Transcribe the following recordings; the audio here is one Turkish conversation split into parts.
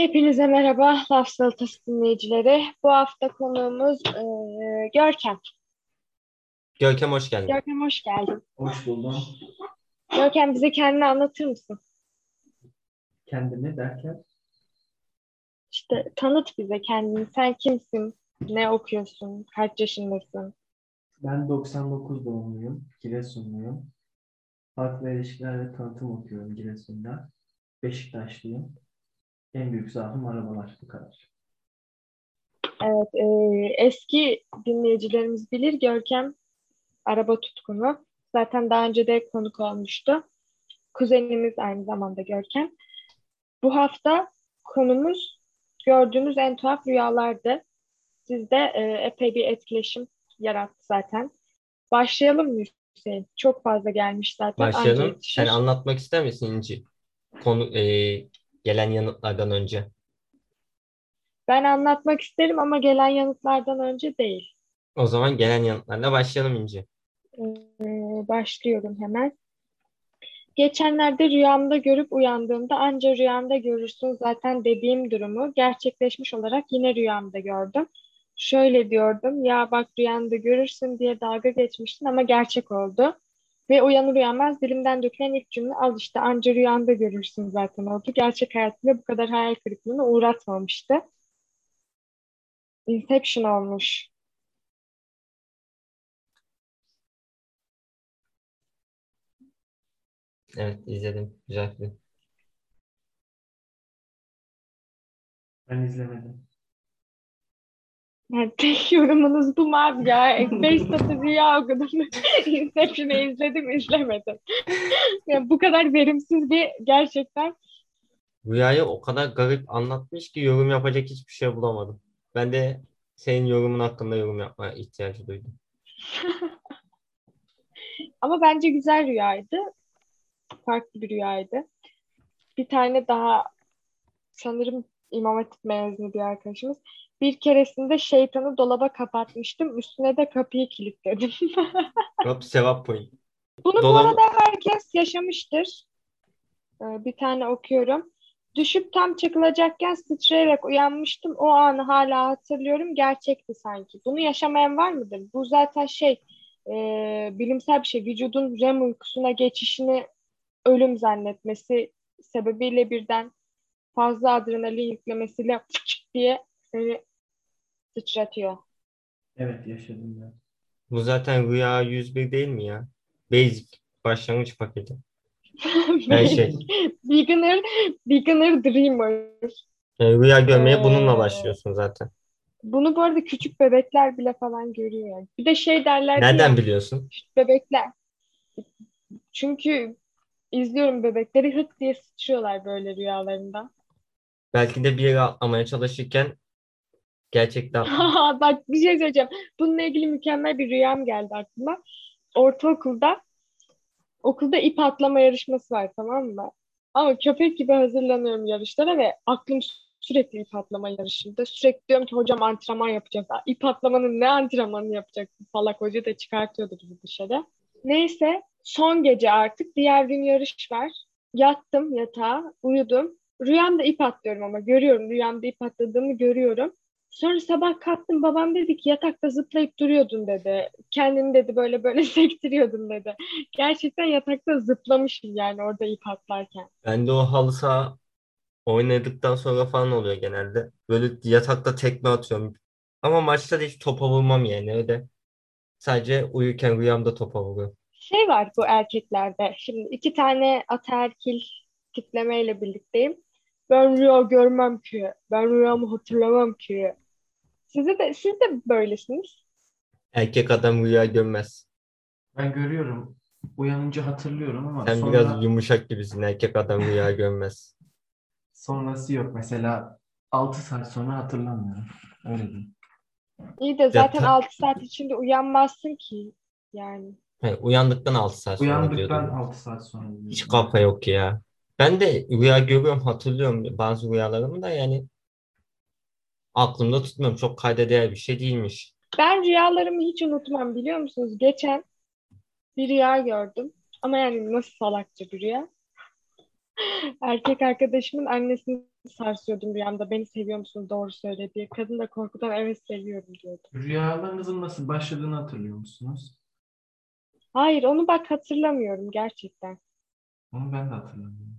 Hepinize merhaba Laf Salatası dinleyicileri. Bu hafta konuğumuz e, Görkem. Görkem hoş geldin. Görkem hoş geldin. Hoş buldum. Görkem bize kendini anlatır mısın? Kendimi derken İşte tanıt bize kendini. Sen kimsin? Ne okuyorsun? Kaç yaşındasın? ben 99 doğumluyum. Giresunluyum. Halk ve ilişkiler ve tanıtım okuyorum Giresun'da. Beşiktaşlıyım. En büyük zaafım arabalar. Bu kadar. Evet, e, eski dinleyicilerimiz bilir Görkem araba tutkunu. Zaten daha önce de konuk olmuştu. Kuzenimiz aynı zamanda Görkem. Bu hafta konumuz gördüğünüz en tuhaf rüyalardı. Sizde e, epey bir etkileşim yarattı zaten. Başlayalım mı Hüseyin? Çok fazla gelmiş zaten. Başlayalım. Sen anlatmak ister misin İnci? Konu e, gelen yanıtlardan önce. Ben anlatmak isterim ama gelen yanıtlardan önce değil. O zaman gelen yanıtlarla başlayalım İnci. Ee, başlıyorum hemen. Geçenlerde rüyamda görüp uyandığımda anca rüyamda görürsün zaten dediğim durumu gerçekleşmiş olarak yine rüyamda gördüm. Şöyle diyordum ya bak rüyanda görürsün diye dalga geçmiştin ama gerçek oldu. Ve uyanır uyanmaz dilimden dökülen ilk cümle al işte anca rüyanda görürsün zaten oldu. Gerçek hayatımda bu kadar hayal kırıklığına uğratmamıştı. Inception olmuş. Evet izledim. Güzel film. Ben izlemedim. Yani tek yorumunuz bu abi ya? Beş satır rüya okudum. Inception'ı izledim, izlemedim. Yani bu kadar verimsiz bir gerçekten. Rüyayı o kadar garip anlatmış ki yorum yapacak hiçbir şey bulamadım. Ben de senin yorumun hakkında yorum yapmaya ihtiyacı duydum. Ama bence güzel rüyaydı. Farklı bir rüyaydı. Bir tane daha sanırım İmam Hatip mezunu bir arkadaşımız. Bir keresinde şeytanı dolaba kapatmıştım. Üstüne de kapıyı kilitledim. Hop sevap point. Bunu bu Dolabı- arada herkes yaşamıştır. Ee, Bir tane okuyorum. Düşüp tam çakılacakken sıçrayarak uyanmıştım. O anı hala hatırlıyorum. Gerçekti sanki. Bunu yaşamayan var mıdır? Bu zaten şey e, bilimsel bir şey. Vücudun REM uykusuna geçişini ölüm zannetmesi sebebiyle birden fazla adrenalin yüklemesiyle diye seni sıçratıyor. Evet yaşadım ben. Bu zaten rüya 101 değil mi ya? Basic. Başlangıç paketi. Her şey. Beginner, beginner dreamer. Yani rüya görmeye Ee, bununla başlıyorsun zaten. Bunu bu arada küçük bebekler bile falan görüyor yani. Bir de şey derler Nereden ya, biliyorsun? küçük bebekler. Çünkü izliyorum bebekleri hıt diye sıçrıyorlar böyle rüyalarında. Belki de bir yere atlamaya çalışırken gerçekten Bak bir şey söyleyeceğim. Bununla ilgili mükemmel bir rüyam geldi aklıma. Ortaokulda okulda ip atlama yarışması var tamam mı? Ama köpek gibi hazırlanıyorum yarışlara ve aklım sürekli ip atlama yarışında. Sürekli diyorum ki hocam antrenman yapacağız. İp atlamanın ne antrenmanı yapacaksın? Salak hoca da çıkartıyordu bizi dışarı. Neyse son gece artık diğer gün yarış var. Yattım yatağa, uyudum. Rüyamda ip atlıyorum ama görüyorum. Rüyamda ip atladığımı görüyorum. Sonra sabah kalktım babam dedi ki yatakta zıplayıp duruyordun dedi. Kendini dedi böyle böyle sektiriyordun dedi. Gerçekten yatakta zıplamışım yani orada ip atlarken. Ben de o halı saha oynadıktan sonra falan oluyor genelde. Böyle yatakta tekme atıyorum. Ama maçta da hiç topa vurmam yani öyle. Sadece uyurken rüyamda topa vuruyorum. Şey var bu erkeklerde. Şimdi iki tane ataerkil tiplemeyle birlikteyim. Ben rüya görmem ki. Ben rüyamı hatırlamam ki. Size de, siz de böylesiniz. Erkek adam rüya görmez. Ben görüyorum. Uyanınca hatırlıyorum ama Sen sonra biraz yumuşak gibisin. Erkek adam rüya görmez. sonrası yok. Mesela 6 saat sonra hatırlamıyorum. Öyle diyeyim. İyi de zaten ta- 6 saat içinde uyanmazsın ki. Yani. He, uyandıktan 6 saat sonra Uyandıktan diyordum. 6 saat sonra. Hiç kafa yok ya. Ben de rüya görüyorum, hatırlıyorum bazı rüyalarımı da yani aklımda tutmuyorum. Çok kayda değer bir şey değilmiş. Ben rüyalarımı hiç unutmam biliyor musunuz? Geçen bir rüya gördüm. Ama yani nasıl salakça bir rüya. Erkek arkadaşımın annesinin sarsıyordum rüyamda. Beni seviyor musun? Doğru söyle diye. Kadın da korkudan evet seviyorum diyordu. Rüyalarınızın nasıl başladığını hatırlıyor musunuz? Hayır onu bak hatırlamıyorum gerçekten. Onu ben de hatırlamıyorum.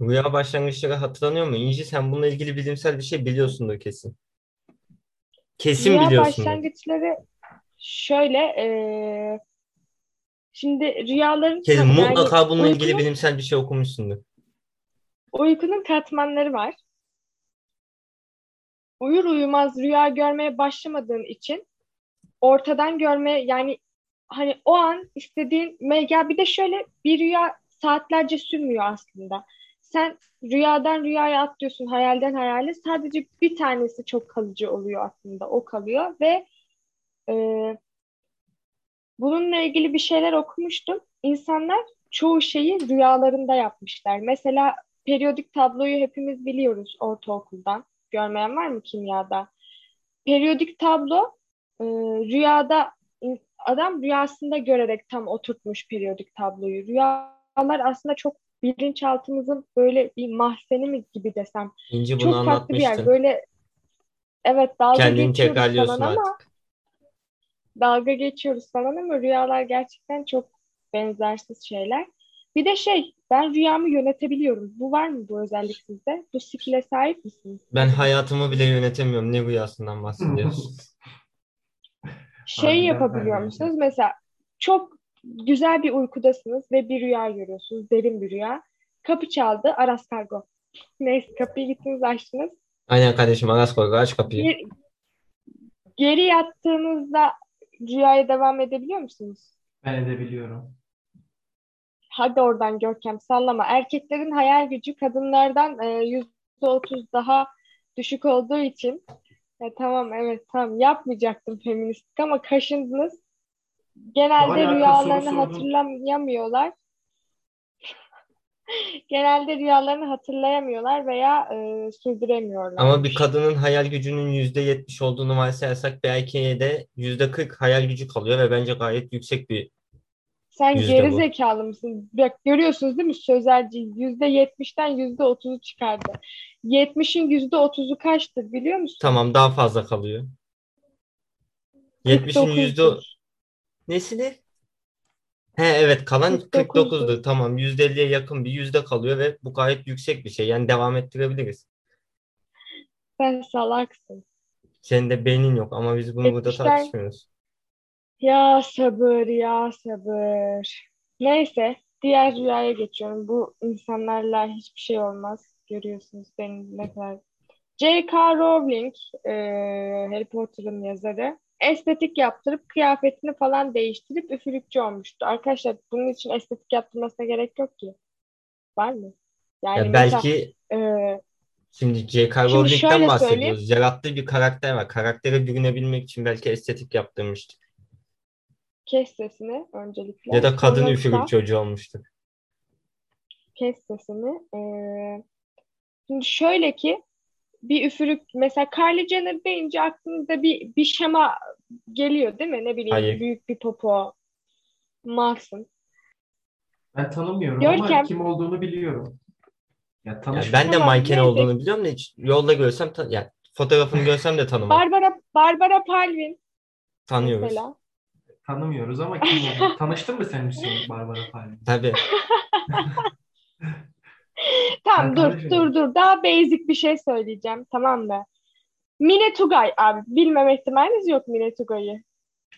Rüya başlangıçları hatırlanıyor mu? İnci sen bununla ilgili bilimsel bir şey biliyorsundur kesin. Kesin Rüya biliyorsundur. başlangıçları şöyle eee, şimdi rüyaların Kesin yani mutlaka bununla ilgili uykunun- bilimsel bir şey okumuşsundur. Uykunun katmanları var. Uyur uyumaz rüya görmeye başlamadığın için ortadan görme yani hani o an istediğin ya bir de şöyle bir rüya saatlerce sürmüyor aslında. Sen rüyadan rüyaya atlıyorsun, hayalden hayale. Sadece bir tanesi çok kalıcı oluyor aslında. O kalıyor ve e, bununla ilgili bir şeyler okumuştum. İnsanlar çoğu şeyi rüyalarında yapmışlar. Mesela periyodik tabloyu hepimiz biliyoruz ortaokuldan. Görmeyen var mı kimyada? Periyodik tablo e, rüyada adam rüyasında görerek tam oturtmuş periyodik tabloyu. Rüyalar aslında çok bilinçaltımızın böyle bir mahzeni mi gibi desem. İnci bunu Çok farklı bir yer. Böyle evet dalga Kendini geçiyoruz falan ama artık. dalga geçiyoruz falan ama rüyalar gerçekten çok benzersiz şeyler. Bir de şey ben rüyamı yönetebiliyorum. Bu var mı bu özellik sizde? Bu skill'e sahip misiniz? Ben hayatımı bile yönetemiyorum. Ne rüyasından bahsediyorsun? Şey Harbiden yapabiliyor musunuz? Mesela çok güzel bir uykudasınız ve bir rüya görüyorsunuz. Derin bir rüya. Kapı çaldı. Aras Kargo. Neyse kapıyı gittiniz açtınız. Aynen kardeşim Aras Korga aç kapıyı. Geri, geri yattığınızda rüyaya devam edebiliyor musunuz? Ben edebiliyorum. Hadi oradan Görkem sallama. Erkeklerin hayal gücü kadınlardan e, yüzde otuz daha düşük olduğu için ya tamam evet tamam yapmayacaktım feministlik ama kaşındınız. Genelde rüyalarını Soru. Genelde rüyalarını hatırlayamıyorlar veya e, sürdüremiyorlar. Ama bir kadının hayal gücünün %70 olduğunu varsayarsak bir erkeğe de %40 hayal gücü kalıyor ve bence gayet yüksek bir Sen yüzde geri bu. zekalı mısın? Bak görüyorsunuz değil mi sözelci yüzde yetmişten yüzde otuzu çıkardı. Yetmişin yüzde otuzu kaçtır biliyor musun? tamam daha fazla kalıyor. 70'in 49'dur. yüzde nesini? He evet kalan 49'dur. 49'dur. Tamam %50'ye yakın bir yüzde kalıyor ve bu gayet yüksek bir şey. Yani devam ettirebiliriz. Sen salaksın. Senin de beynin yok ama biz bunu burada 70'ten tartışmıyoruz. Ya sabır ya sabır. Neyse diğer rüyaya geçiyorum. Bu insanlarla hiçbir şey olmaz. Görüyorsunuz benim ne kadar. J.K. Rowling e, Harry Potter'ın yazarı estetik yaptırıp kıyafetini falan değiştirip üfürükçü olmuştu. Arkadaşlar bunun için estetik yaptırmasına gerek yok ki. Var mı? Yani Ya mesela belki e, şimdi J.K. Rowling'den bahsediyoruz. Yarattığı bir karakter var. Karaktere bürünebilmek için belki estetik yaptırmıştır. kes sesini öncelikle. Ya da kadın Sonra üfürük çocuğu olmuştur. kes sesini. Ee, şimdi şöyle ki bir üfürük mesela Kylie Jenner deyince aklınıza bir bir şema geliyor değil mi? Ne bileyim Hayır. büyük bir popo, Mars'ın. Ben tanımıyorum ama Görkem. kim olduğunu biliyorum. Ya tanışmış ben de Tamam, manken neyse. olduğunu biliyorum da hiç yolda görsem tan- yani fotoğrafını görsem de tanımam. Barbara Barbara Palvin Tanıyoruz. mesela. tanımıyoruz ama kim olduğunu. Tanıştın mı sen Hüseyin Barbara Palin? Tabii. Tamam dur dur dur. Daha basic bir şey söyleyeceğim tamam mı? Mine Tugay abi. Bilmeme ihtimaliniz yok Mine Tugay'ı.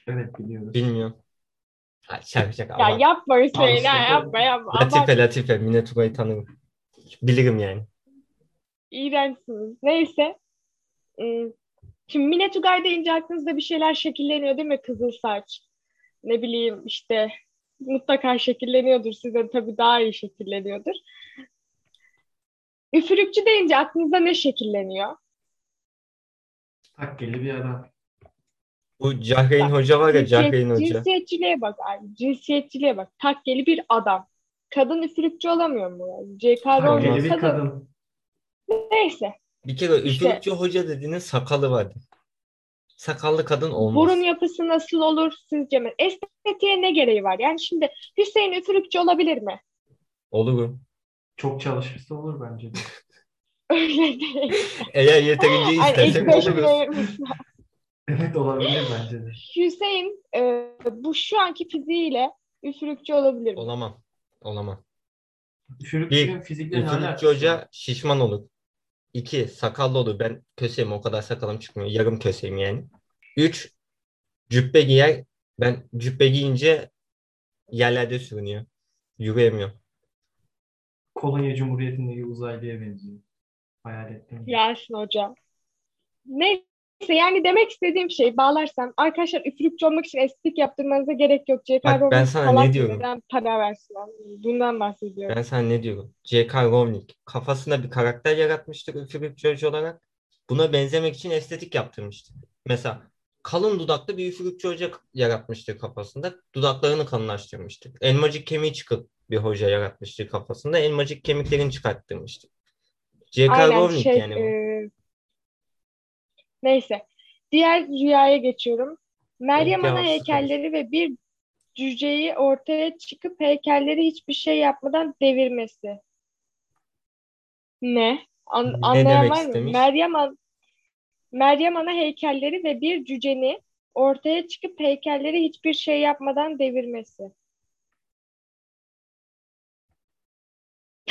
Evet biliyoruz. Bilmiyorum. Ha, şaka şaka. Ya yapma Hüseyin işte ha, yapma yapma. Latife Latife. Mine Tugay'ı tanırım. Bilirim yani. İğrençsiniz. Neyse. Hmm. Şimdi Mine Tugay deyince aklınızda bir şeyler şekilleniyor değil mi? Kızıl saç. Ne bileyim işte mutlaka şekilleniyordur. Size tabii daha iyi şekilleniyordur. Üfürükçü deyince aklınızda ne şekilleniyor? Takkeli bir adam. Bu Cahreyn Hoca var ya Cinsiyet- Cahreyn Hoca. cinsiyetçiliğe bak abi. Cinsiyetçiliğe bak. Takkeli bir adam. Kadın üfürükçü olamıyor mu? Rowling Takkeli bir kadın. Neyse. Bir kere İşte- üfürükçü hoca dediğinin sakalı vardı. Sakallı kadın olmaz. Burun yapısı nasıl olur sizce? mi? Estetiğe ne gereği var? Yani şimdi Hüseyin üfürükçü olabilir mi? Olur mu? Çok çalışırsa olur bence de. Öyle değil. Eğer yeterince verirmişler. Evet olabilir bence de. Hüseyin e, bu şu anki fiziğiyle üfürükçü olabilir mi? Olamam. Olamam. Üfürükçünün fizikle ne Üfürükçü hoca şişman olur. İki, sakallı olur. Ben köseyim o kadar sakalım çıkmıyor. Yarım köseyim yani. Üç, cübbe giyer. Ben cübbe giyince yerlerde sürünüyor. Yürüyemiyor. Kolonya Cumhuriyeti'ndeki uzaylıya benziyor. Hayal ettim. Yasin hocam. Neyse yani demek istediğim şey bağlarsam arkadaşlar üfürükçü olmak için estetik yaptırmanıza gerek yok. CK Bak, ben Rowling sana ne diyorum? neden para versinler. Bundan bahsediyorum. Ben sana ne diyorum? J.K. Rowling kafasında bir karakter yaratmıştır üfürükçü hoca olarak. Buna benzemek için estetik yaptırmıştır. Mesela kalın dudaklı bir üfürükçü hoca yaratmıştır kafasında. Dudaklarını kalınlaştırmıştır. Elmacık kemiği çıkıp bir hoca yaratmıştır kafasında. Elmacık kemiklerini çıkarttırmıştır. J.K. Rowling şey yani e, neyse. Diğer rüyaya geçiyorum. Meryem Ana heykelleri ve bir cüceyi ortaya çıkıp heykelleri hiçbir şey yapmadan devirmesi. Ne? An- Ne anlayan var mı? Meryem An Meryem Ana heykelleri ve bir cüceni ortaya çıkıp heykelleri hiçbir şey yapmadan devirmesi.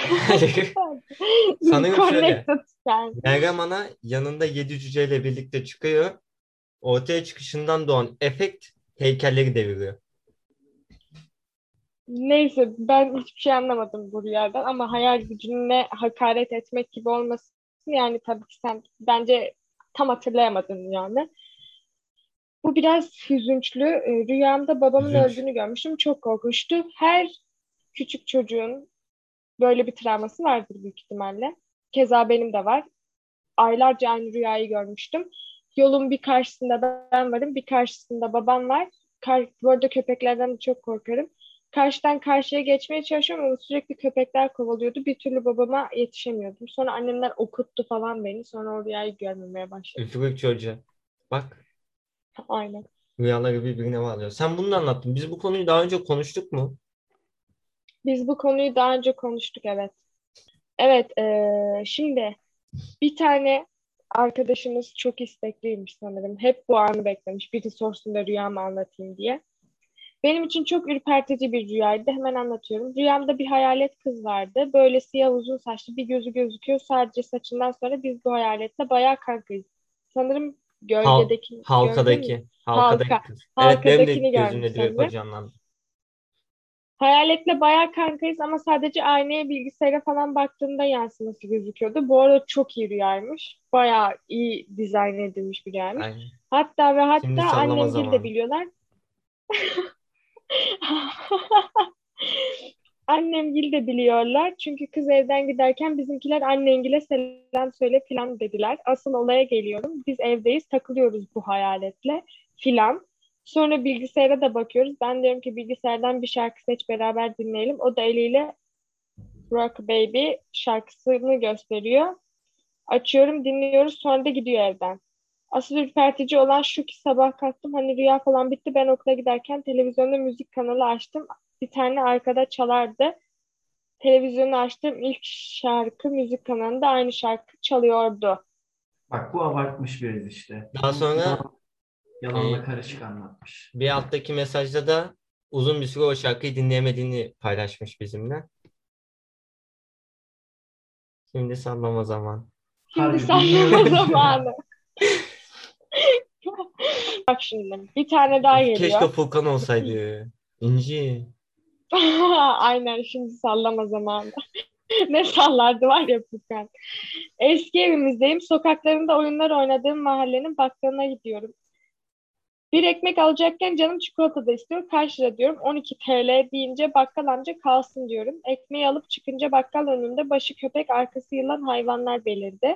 Sanırım şöyle. Meryem Ana yanında yedi cüceyle birlikte çıkıyor. Ortaya çıkışından doğan efekt heykelleri deviriyor. Neyse ben hiçbir şey anlamadım bu rüyadan ama hayal gücüne hakaret etmek gibi olmasın yani tabii ki sen bence tam hatırlayamadın yani. Bu biraz hüzünçlü. Ee, Rüyamda babamın Hüzünç. öldüğünü görmüştüm. Çok korkunçtu. Her küçük çocuğun böyle bir travması vardır büyük ihtimalle. Keza benim de var. Aylarca aynı rüyayı görmüştüm. Yolun bir karşısında ben varım, bir karşısında babam var. Kar, bu arada köpeklerden de çok korkarım. Karşıdan karşıya geçmeye çalışıyorum ama sürekli köpekler kovalıyordu. Bir türlü babama yetişemiyordum. Sonra annemler okuttu falan beni. Sonra o rüyayı görmemeye başladım. Üfürükçü hoca. Bak Aynen. rüyaları birbirine bağlıyor. Sen bunu da anlattın. Biz bu konuyu daha önce konuştuk mu? Biz bu konuyu daha önce konuştuk evet. Evet, eee, şimdi bir tane arkadaşımız çok istekliymiş sanırım. Hep bu anı beklemiş. Biri sorsun da rüyamı anlatayım diye. Benim için çok ürpertici bir rüyaydı. Hemen anlatıyorum. Rüyamda bir hayalet kız vardı. Böyle siyah uzun saçlı bir gözü gözüküyor. Sadece saçından sonra biz bu hayaletle bayağı kankayız. Sanırım gölgedeki gölge mi? Halkadaki. Halkadaki Halka. kız. Evet benim de gözümde direkt canlandı. Hayaletle bayağı kankayız ama sadece aynaya bilgisayara falan baktığında yansıması gözüküyordu. Bu arada çok iyi rüyaymış. Bayağı iyi dizayn edilmiş bir rüyaymış. Aynen. Hatta ve hatta sallama annemgil de biliyorlar. Annemgil de biliyorlar. Çünkü kız evden giderken bizimkiler annengile selam söyle filan dediler. Asıl olaya geliyorum. Biz evdeyiz, takılıyoruz bu hayaletle filan. Sonra bilgisayara da bakıyoruz. Ben diyorum ki bilgisayardan bir şarkı seç beraber dinleyelim. O da eliyle Rock Baby şarkısını gösteriyor. Açıyorum, dinliyoruz. Sonra da gidiyor evden. Asıl ürpertici olan şu ki sabah kalktım. Hani rüya falan bitti. Ben okula giderken televizyonda müzik kanalı açtım. Bir tane arkada çalardı. Televizyonu açtım. İlk şarkı müzik kanalında aynı şarkı çalıyordu. Bak bu abartmış biraz işte. Daha sonra Yalanla e, karışık anlatmış. bir alttaki mesajda da uzun bir süre o şarkıyı dinleyemediğini paylaşmış bizimle. Şimdi sallama zaman. Şimdi Harbi sallama bilmiyorum. zamanı. Bak şimdi bir tane daha Keşke geliyor. Furkan olsaydı. İnci. Aynen şimdi sallama zamanı. Ne sallardı var ya Furkan. Eski evimizdeyim. Sokaklarında oyunlar oynadığım mahallenin bakkalına gidiyorum. Bir ekmek alacakken canım çikolata da istiyor. Kaç lira diyorum. 12 TL deyince bakkal amca kalsın diyorum. Ekmeği alıp çıkınca bakkal önünde başı köpek arkası yılan hayvanlar belirdi.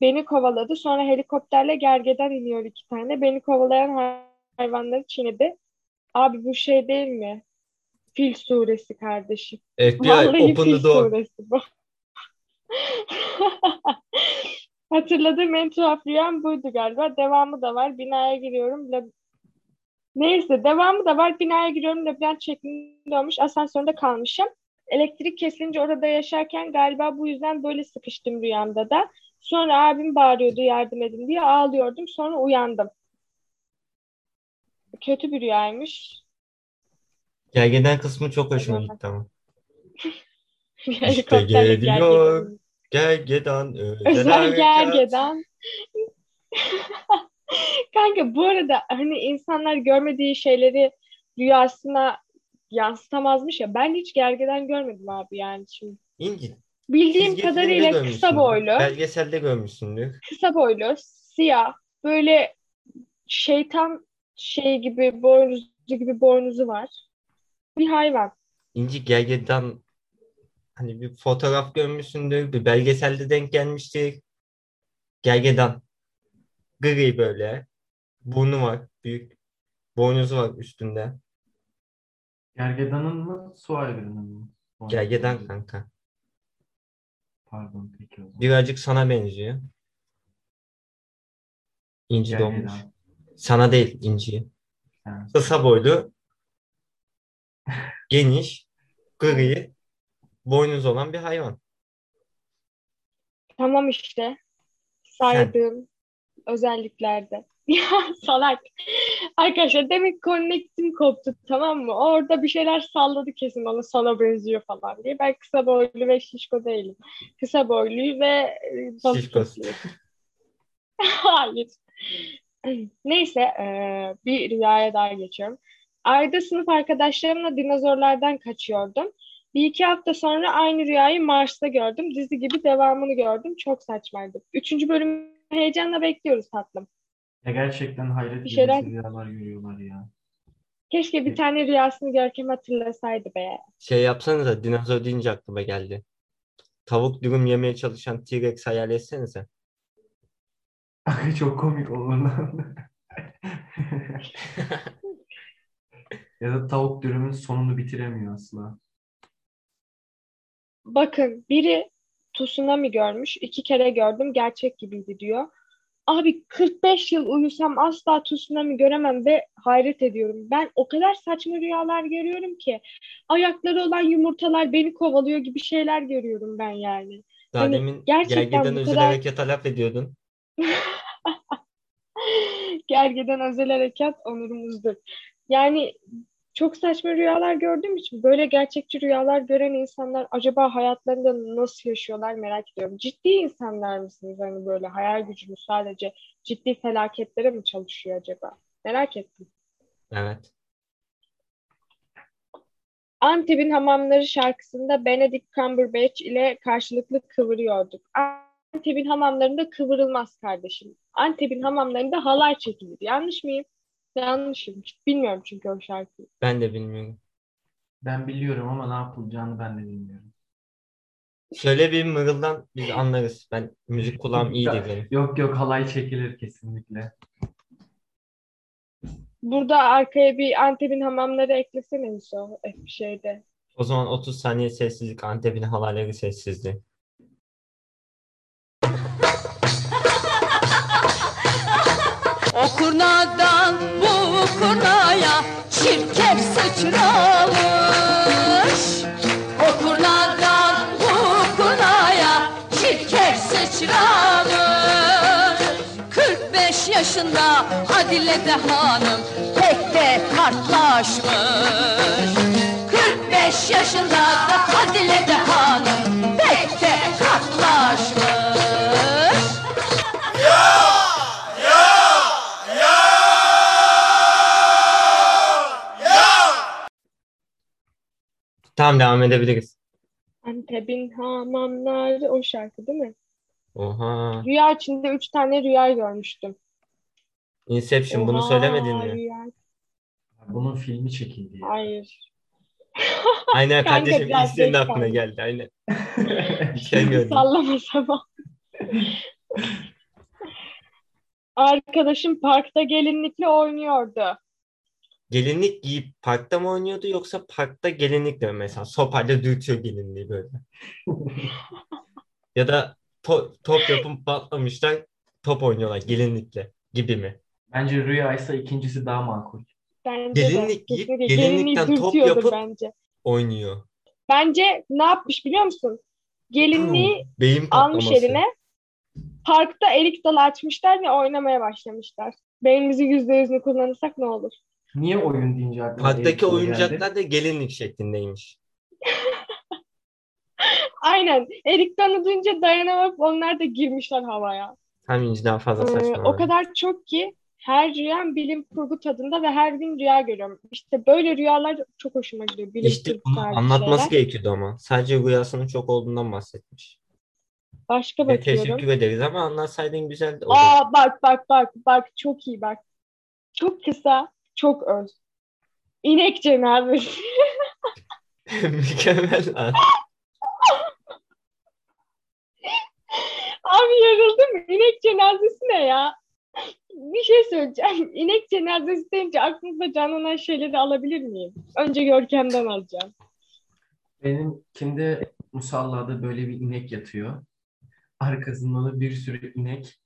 Beni kovaladı. Sonra helikopterle gergeden iniyor iki tane. Beni kovalayan hay- hayvanları çiğnedi. Abi bu şey değil mi? Fil suresi kardeşim. FBI Vallahi open Fil the door. suresi bu. Hatırladığım en tuhaf rüyam buydu galiba. Devamı da var. Binaya giriyorum. Lab- Neyse devamı da var. Binaya giriyorum. Labirent şeklinde olmuş. Asansörde kalmışım. elektrik kesilince orada yaşarken galiba bu yüzden böyle sıkıştım rüyamda da. Sonra abim bağırıyordu yardım edin diye ağlıyordum. Sonra uyandım. Kötü bir rüyaymış. Gergeden kısmı çok hoşuma gitti ama. Helikopterle geliyor. gergedan. Gergedan özel harekat. gergedan. Kanka bu arada hani insanlar görmediği şeyleri rüyasına yansıtamazmış ya. Ben hiç gergedan görmedim abi yani şimdi. İnci. Bildiğim çizgi kadarıyla kısa boylu, Belgeselde görmüşsündür. kısa boylu, siyah, böyle şeytan şey gibi boynuzlu gibi boynuzu var. Bir hayvan. İnci Gergedan hani bir fotoğraf görmüşsündür. Bir belgeselde denk gelmiştir. Gergedan. Gri böyle. Burnu var. Büyük. Boynuzu var üstünde. Gergedanın mı? Su aygırının mı? Gergedan kanka. Pardon peki o zaman. Birazcık sana benziyor. İnci Gergedan. doğmuş. Sana değil İnci'ye. Ha. Kısa boylu. Geniş. Gri. Boynuz olan bir hayvan. Tamam işte. Saydığım özelliklerde. Ya salak. Arkadaşlar demek connect'im koptu tamam mı? Orada bir şeyler salladı kesin ona sana benziyor falan diye. Ben kısa boylu ve şişko değilim. Kısa boylu ve e, kesiyim. Hayır. Neyse eee, bir rüyaya daha geçiyorum. Ayda sınıf arkadaşlarımla dinozorlardan kaçıyordum. Bir iki hafta sonra aynı rüyayı Mars'ta gördüm. Dizi gibi devamını gördüm. Çok saçmaydı. Üçüncü bölümü heyecanla bekliyoruz tatlım. Ya gerçekten hayret Bir şeyler- edici rüyalar görüyorlar ya. Keşke bir tane rüyasını Görkem hatırlasaydı be. Şey yapsanıza dinozor deyince aklıma geldi. Tavuk dürüm yemeye çalışan T-Rex hayal etsenize. Çok komik olur lan. Ya da tavuk dürümün sonunu bitiremiyor asla. Bakın biri tsunami görmüş. iki kere gördüm. Gerçek gibiydi diyor. Abi 45 yıl uyusam asla tsunami göremem ve hayret ediyorum. Ben o kadar saçma rüyalar görüyorum ki. Ayakları olan yumurtalar beni kovalıyor gibi şeyler görüyorum ben yani. Daha Hani demin gerçekten gergeden bu özel kadar- harekata laf ediyordun. Gergeden özel harekat onurumuzdur. Yani çok saçma rüyalar gördüğüm için böyle gerçekçi rüyalar gören insanlar acaba hayatlarında nasıl yaşıyorlar merak ediyorum. Ciddi insanlar mısınız? Hani böyle hayal gücünüz sadece ciddi felaketlere mi çalışıyor acaba? Merak ettim. Evet. Antep'in Hamamları şarkısında Benedict Cumberbatch ile karşılıklı kıvırıyorduk. Antep'in hamamlarında kıvırılmaz kardeşim. Antep'in hamamlarında halay çekilir. Yanlış mıyım? Yanlışım. Bilmiyorum çünkü o şarkıyı. Ben de bilmiyorum. Ben biliyorum ama ne yapılacağını ben de bilmiyorum. Şöyle bir mırıldan biz anlarız. Ben müzik kulağım iyidir benim. Yok yok halay çekilir kesinlikle. Burada arkaya bir Antep'in hamamları eklesene bir şeyde. O zaman 30 saniye sessizlik. Antep'in halayları sessizliği. O kurnadan bu kurnaya çirkef sıçramış. O kurnadan bu kurnaya çirkef sıçramış. 45 yaşında Adile de hanım pek de kartlaşmış. 45 yaşında da Adile de hanım pek de kartlaşmış. Tamam devam edebiliriz. Antep'in hamamları o şarkı değil mi? Oha. Rüya içinde üç tane rüya görmüştüm. Inception bunu Oha, söylemedin mi? rüya- Bunun filmi çekildi ya. Hayır. Aynen Kanka kardeşim biraz ilk senin geç aklına kaldım. geldi. Aynen. Şey gördüm. Sallamasam. Arkadaşım parkta gelinlikle oynuyordu. Gelinlik giyip parkta mı oynuyordu yoksa parkta gelinlikle mi mesela sopayla dürtüyor gelinliği böyle. Ya da to- top yapıp patlamışlar top oynuyorlar gelinlikle gibi mi? Bence rüya ise ikincisi daha makul. Bence de. Gelinlik giyip gelinlikten gelinliği top yapıp- bence. Oynuyor. Bence ne yapmış biliyor musun? Gelinliği Beyin almış patlaması. eline. Parkta erik dalı açmışlar ve oynamaya başlamışlar. Beynimizi yüzde yüzünü kullanırsak ne olur? Niye oyun deyince aklıma Parktaki oyuncaklar geldi? da gelinlik şeklindeymiş. Aynen. Erik dalı duyunca dayanamayıp onlar da girmişler havaya. Hem inciden fazla Ee, saçma. o kadar çok ki her rüyam bilim kurgu tadında ve her gün rüya görüyorum. İşte böyle rüyalar çok hoşuma gidiyor. Bilim İşte bunu anlatması şeyler. gerekiyordu ama. Sadece rüyasının çok olduğundan bahsetmiş. Başka Ve bakıyorum. teşekkür ederiz ama anlatsaydın güzel olurdu. Aa bak bak bak bak çok iyi bak. Çok kısa, çok öz. İnek cenazesi. Mükemmel lan. Abi yarıldım. İnek cenazesi ne ya? Bir şey söyleyeceğim. İnek cenazesi deyince aklınıza canlanan şeyleri alabilir miyim? Önce Görkem'den alacağım. Benim kimde musallada böyle bir inek yatıyor. Arkasında da bir sürü inek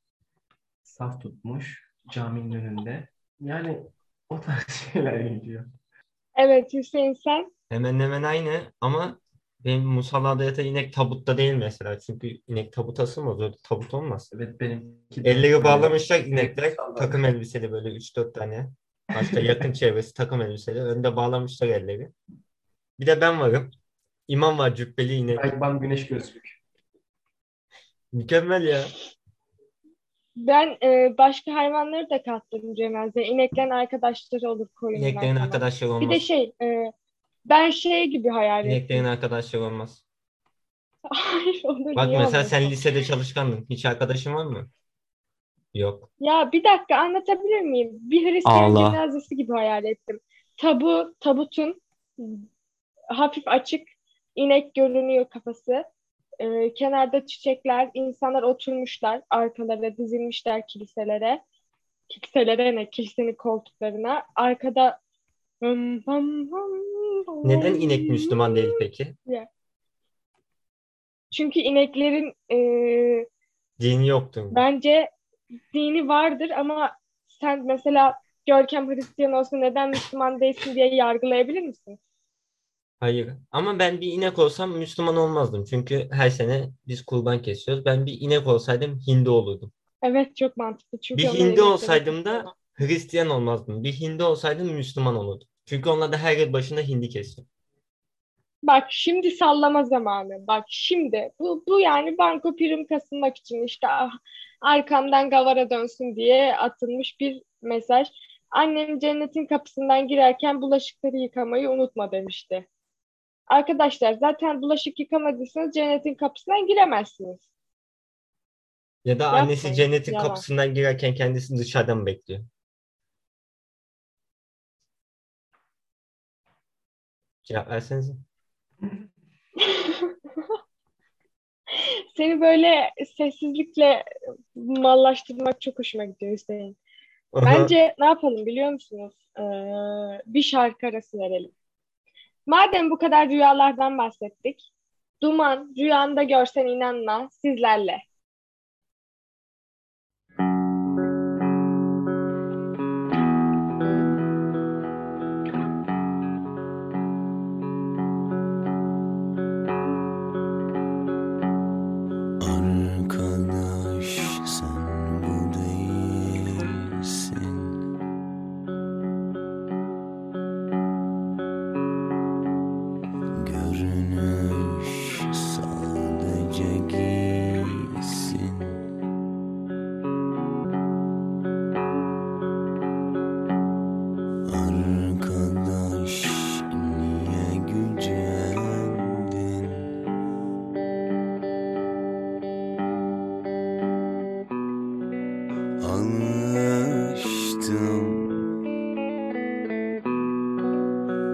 saf tutmuş caminin önünde. Yani o tarz şeyler geliyor. Evet Hüseyin sen. Hemen hemen aynı ama benim musallada yatan inek tabutta değil mesela. Çünkü inek tabut asılmaz. Öyle tabut olmaz. Evet benimki de Elleri bağlamışlar inek inekler. Takım elbiseli böyle 3-4 tane. Başka yakın çevresi takım elbiseli. Önde bağlamışlar elleri. Bir de ben varım. İmam var cübbeli inek. Ayban güneş gözlük. Mükemmel ya. Ben e, başka hayvanları da kattım cenazeye. İneklerin arkadaşları olur koyunlar İneklerin falan. arkadaşları Bir de olmaz. şey e, ben şey gibi hayal İneklerin ettim. arkadaşları olmaz. Hayır olur Bak niye mesela olmasın? sen lisede çalışkandın. Hiç arkadaşın var mı? Yok. Ya bir dakika anlatabilir miyim? Bir Hristiyan Allah. cenazesi gibi hayal ettim. Tabu, tabutun hafif açık, inek görünüyor kafası. Ee, kenarda çiçekler, insanlar oturmuşlar, arkalara dizilmişler kiliselere. Kiliselere ne? Kilisenin koltuklarına. Arkada Neden inek Müslüman değil peki? Çünkü ineklerin e, Dini yoktu. Bence dini vardır ama sen mesela Görkem Hristiyan olsun neden Müslüman değilsin diye yargılayabilir misin? Hayır. Ama ben bir inek olsam Müslüman olmazdım. Çünkü her sene biz kurban kesiyoruz. Ben bir inek olsaydım Hindu olurdum. Evet çok mantıklı. Çünkü Bir inekleri olsaydım da. Hristiyan olmazdım. Bir Hindu olsaydım Müslüman olurdum. Çünkü onlar da her yıl başında hindi kesiyor. Bak şimdi sallama zamanı. Bak şimdi. Bu, bu yani banko prim kasılmak için işte ah, arkamdan gavara dönsün diye atılmış bir mesaj. Annem cennetin kapısından girerken bulaşıkları yıkamayı unutma demişti. Arkadaşlar zaten bulaşık yıkamadıysanız cennetin kapısından giremezsiniz. Ya da annesi Yapmayın, cennetin yalan. kapısından girerken kendisini dışarıdan bekliyor. Cevap versenize. Seni böyle sessizlikle mallaştırmak çok hoşuma gidiyor Hüseyin. Bence ne yapalım biliyor musunuz? Ee, bir şarkı arası verelim. Madem bu kadar rüyalardan bahsettik, Duman, rüyanda görsen inanma, sizlerle.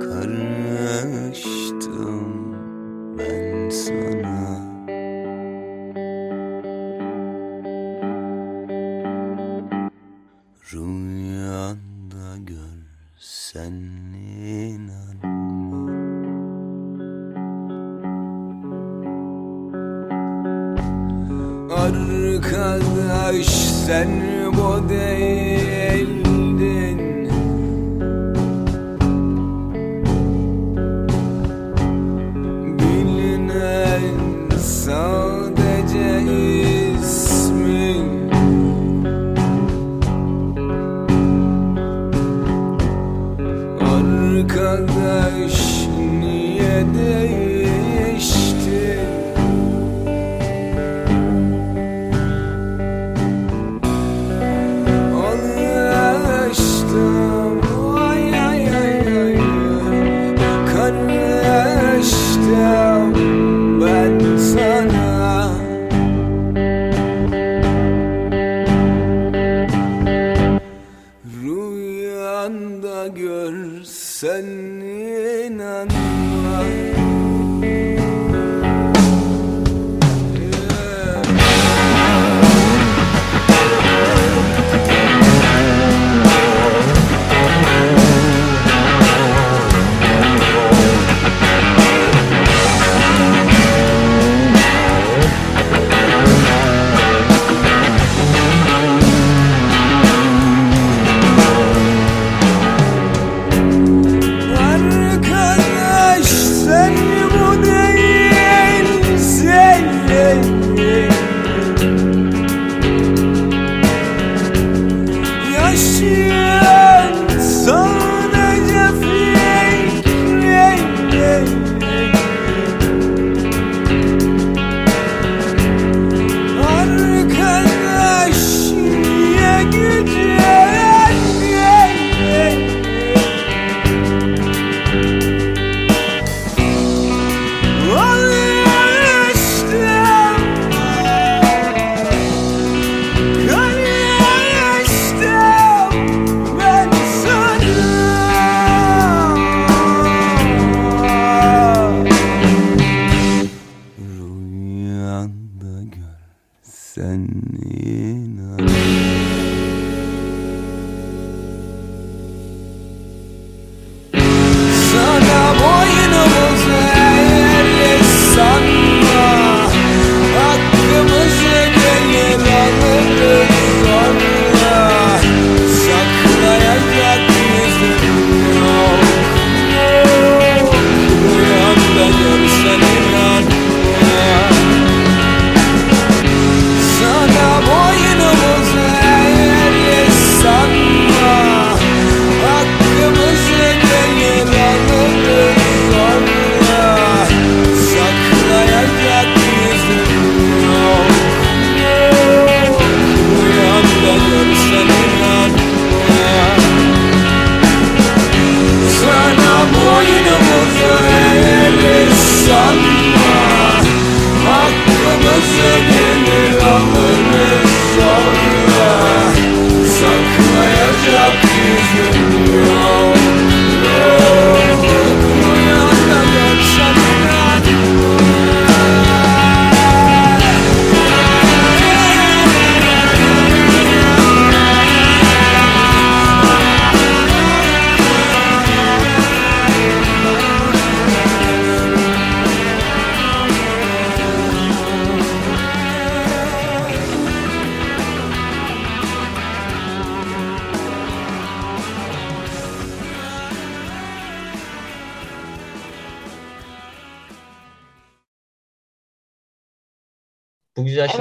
Karıştım ben sana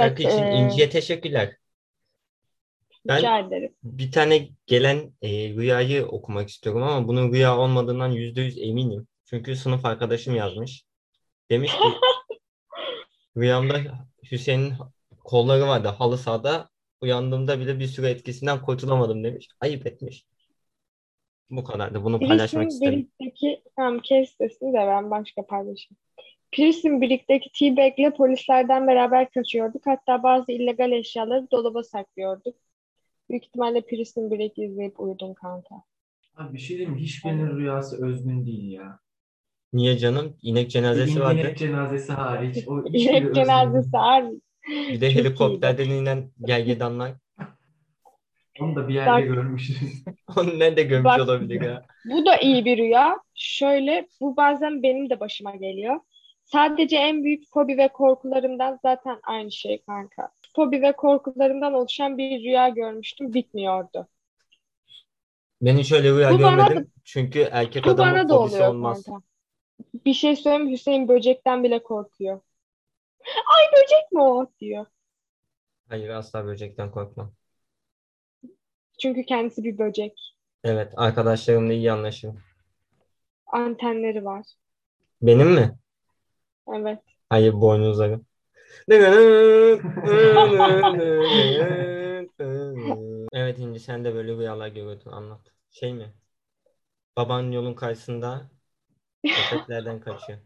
Evet, şarkı için e, İnci'ye teşekkürler. Ben Rica ederim. bir tane gelen e, rüyayı okumak istiyorum ama bunun rüya olmadığından yüzde yüz eminim. Çünkü sınıf arkadaşım yazmış. Demiş ki rüyamda Hüseyin'in kolları vardı halı sahada. Uyandığımda bile bir süre etkisinden kurtulamadım demiş. Ayıp etmiş. Bu kadardı. Bunu paylaşmak Pris'in istedim. birlikteki tamam kes sesini de ben başka paylaşayım. Pris'in birlikteki T-Bag'le polislerden beraber kaçıyorduk. Hatta bazı illegal eşyaları dolaba saklıyorduk. Büyük ihtimalle Pris'in Break izleyip uyudun kanka. Abi bir şey diyeyim mi? Hiçbirinin rüyası özgün değil ya. Niye canım? İnek cenazesi vardı. İnek cenazesi hariç. O İnek cenazesi harbi. Bir de Çok helikopterden inen gergedanlar. Onu da bir yerde Bak- görmüşüz. Onu nerede görmüş Bak- olabilir ya? Bu da iyi bir rüya. Şöyle bu bazen benim de başıma geliyor. Sadece en büyük fobi ve korkularımdan zaten aynı şey kanka. Fobi ve korkularımdan oluşan bir rüya görmüştüm. Bitmiyordu. Ben hiç öyle rüya Bu görmedim. Çünkü erkek Bu adamın bana da fobisi oluyor olmaz. kanka. Bir şey söyleyeyim? Hüseyin böcekten bile korkuyor. Ay böcek mi o diyor. Hayır asla böcekten korkmam. Çünkü kendisi bir böcek. Evet arkadaşlarımla iyi anlaşırım. Antenleri var. Benim mi? Evet. Hayır boynuzlarım. Evet İnci sen de böyle rüyalar görüyordun anlat. Şey mi? Baban yolun karşısında köpeklerden kaçıyor.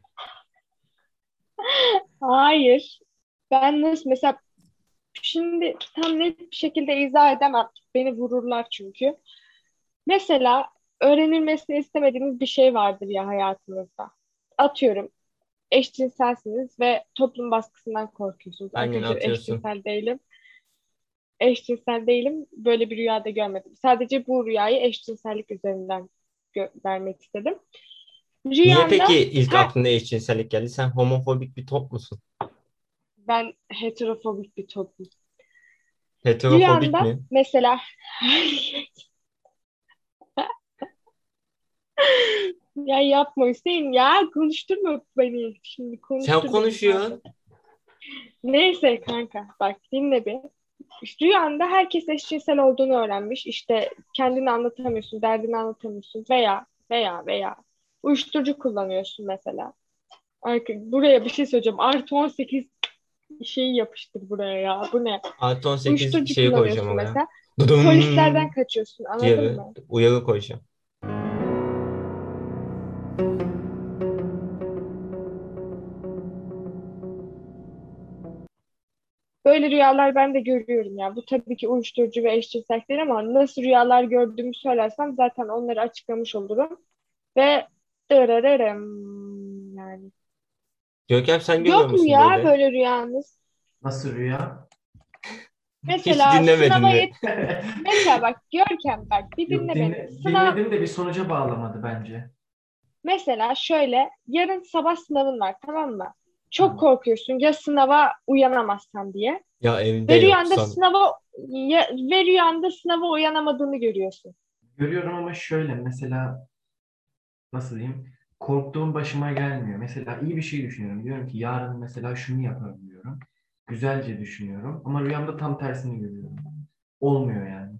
Hayır. Ben nasıl mesela şimdi tam net bir şekilde izah edemem. Beni vururlar çünkü. Mesela öğrenilmesini istemediğiniz bir şey vardır ya hayatınızda. Atıyorum eşcinselsiniz ve toplum baskısından korkuyorsunuz. Aynen, Arkadaşlar atıyorsun. eşcinsel değilim. Eşcinsel değilim. Böyle bir rüyada görmedim. Sadece bu rüyayı eşcinsellik üzerinden gö- vermek istedim. Niye Rüyamda peki ilk Ha- aklına eşcinsellik geldi? Sen homofobik bir top musun? ben heterofobik bir toplum. Heterofobik Rüyanda mi? mesela ya yapma Hüseyin ya konuşturma beni şimdi Sen konuştur beni konuşuyorsun. Neyse kanka bak dinle bir. Rüyanda herkes eşcinsel olduğunu öğrenmiş. İşte kendini anlatamıyorsun, derdini anlatamıyorsun veya veya veya uyuşturucu kullanıyorsun mesela. Buraya bir şey söyleyeceğim. Artı 18 şeyi yapıştır buraya ya. Bu ne? Artı 18 Uyuşturucu şeyi koyacağım mesela. Polislerden kaçıyorsun anladın mı? uyarı koyacağım. Böyle rüyalar ben de görüyorum ya. Bu tabii ki uyuşturucu ve eşcinsellik değil ama nasıl rüyalar gördüğümü söylersem zaten onları açıklamış olurum. Ve dırırırım yani. Görkem sen görüyor Yok mu musun ya böyle? böyle rüyanız? Nasıl rüya? Mesela Hiç dinlemedin sınava mi? yet- Mesela bak Görkem bak bir Yok, dinle dinle- beni. Sınav dinledim de bir sonuca bağlamadı bence. mesela şöyle yarın sabah sınavın var tamam mı? Çok korkuyorsun ya sınava uyanamazsan diye. Ya evde Ve rüyanda yoksan. sınava ya, ve rüyanda sınava uyanamadığını görüyorsun. Görüyorum ama şöyle mesela nasıl diyeyim? Korktuğum başıma gelmiyor. Mesela iyi bir şey düşünüyorum. Diyorum ki yarın mesela şunu yaparım diyorum. Güzelce düşünüyorum. Ama rüyamda tam tersini görüyorum. Olmuyor yani.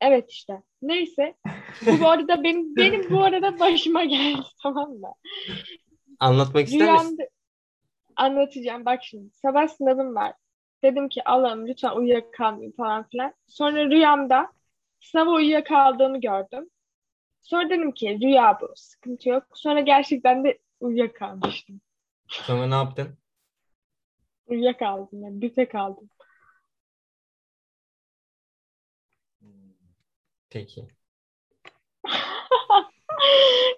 Evet işte. Neyse. Bu, bu arada benim benim bu arada başıma geldi tamam mı? Anlatmak ister misin? Rüyamda anlatacağım. Bak şimdi sabah sınavım var. Dedim ki Allah'ım lütfen uyuyakalmayayım falan filan. Sonra rüyamda sınava uyuyakaldığımı gördüm. Sonra dedim ki rüya bu. Sıkıntı yok. Sonra gerçekten de uyuyakalmıştım. Sonra ne yaptın? Uyuyakaldım yani. Büfe kaldım. Peki.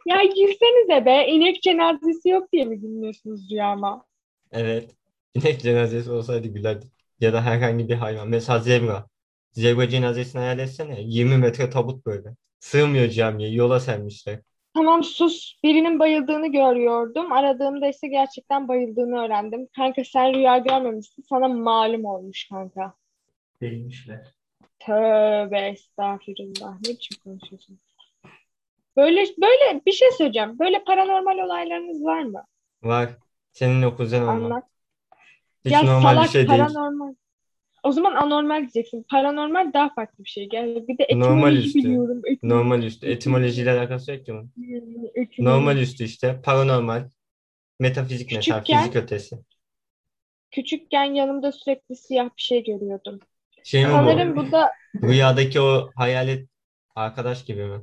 Ya girsenize be. İnek cenazesi yok diye mi dinliyorsunuz rüyama? Evet. İnek cenazesi olsaydı gülerdim. Ya da herhangi bir hayvan. Mesela zebra. Zebra cenazesini hayal etsene. 20 metre tabut böyle. Sığmıyor camiye. Yola sermişler. Tamam sus. Birinin bayıldığını görüyordum. Aradığımda ise gerçekten bayıldığını öğrendim. Kanka sen rüya görmemişsin. Sana malum olmuş kanka. Değilmişler. Tövbe estağfurullah. Ne biçim konuşuyorsun? Böyle böyle bir şey söyleyeceğim. Böyle paranormal olaylarınız var mı? Var. Seninle kuzen olma. Anlat. Hiç ya normal salak bir şey değil. paranormal. O zaman anormal diyeceksin. Paranormal daha farklı bir şey. Gel bir de Normal etimoloji üstü. biliyorum. Etimoloji. Normal üstü. Etimolojiyle alakası yok ki bunun. Normal üstü işte. Paranormal. Metafizik. Küçükken- Fizik ötesi. Küçükken yanımda sürekli siyah bir şey görüyordum. Şey mi bu? Sanırım bu da Rüyadaki o hayalet arkadaş gibi mi?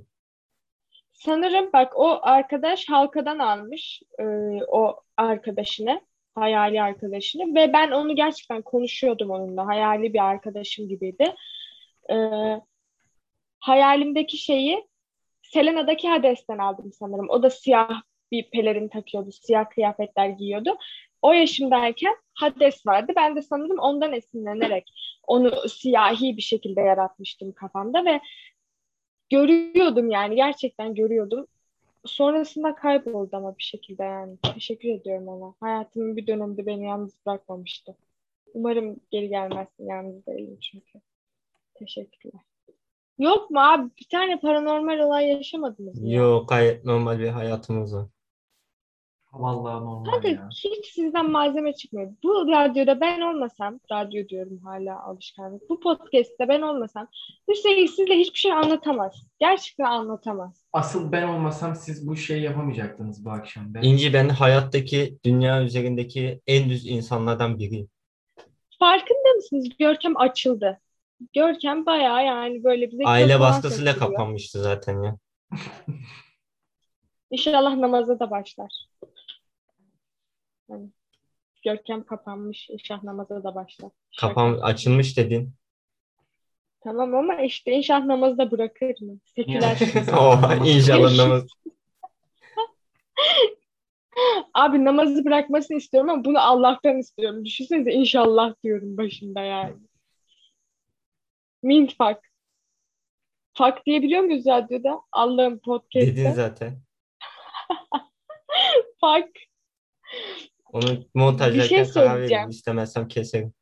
Sanırım bak o arkadaş halkadan almış e, o arkadaşını, hayali arkadaşını ve ben onu gerçekten konuşuyordum onunla. Hayali bir arkadaşım gibiydi. E, hayalimdeki şeyi Selena'daki Hades'ten aldım sanırım. O da siyah bir pelerin takıyordu, siyah kıyafetler giyiyordu. O yaşımdayken Hades vardı. Ben de sanırım ondan esinlenerek onu siyahi bir şekilde yaratmıştım kafamda ve görüyordum yani gerçekten görüyordum. Sonrasında kayboldu ama bir şekilde yani. Teşekkür ediyorum ona. Hayatımın bir döneminde beni yalnız bırakmamıştı. Umarım geri gelmezsin yalnız değilim çünkü. Teşekkürler. Yok mu abi? Bir tane paranormal olay yaşamadınız mı? Yok gayet normal bir hayatımız var. Vallahi normal Kanka ya. hiç sizden malzeme çıkmıyor. Bu radyoda ben olmasam, radyo diyorum hala alışkanlık. Bu podcast'te ben olmasam Hüseyin sizle hiçbir şey anlatamaz. Gerçekten anlatamaz. Asıl ben olmasam siz bu şeyi yapamayacaktınız bu akşam. Ben İnci ben hayattaki dünya üzerindeki en düz insanlardan biriyim. Farkında mısınız? Görkem açıldı. Görkem bayağı yani böyle bize Aile baskısıyla kapanmıştı zaten ya. İnşallah namaza da başlar. Yani Görkem kapanmış. İnşallah namaza da başlar. Kapan açılmış dedin. Tamam ama işte inşallah namazı da bırakır mı? Seküler. oh, inşallah namaz. Abi namazı bırakmasını istiyorum ama bunu Allah'tan istiyorum. Düşünsenize inşallah diyorum başında yani. Mint fuck. Fuck diyebiliyor muyuz radyoda? Allah'ın Dedin podcast'te. zaten. Fuck. Onu montajlarken Bir şey karar söyleyeceğim. veririm. İstemezsem keserim.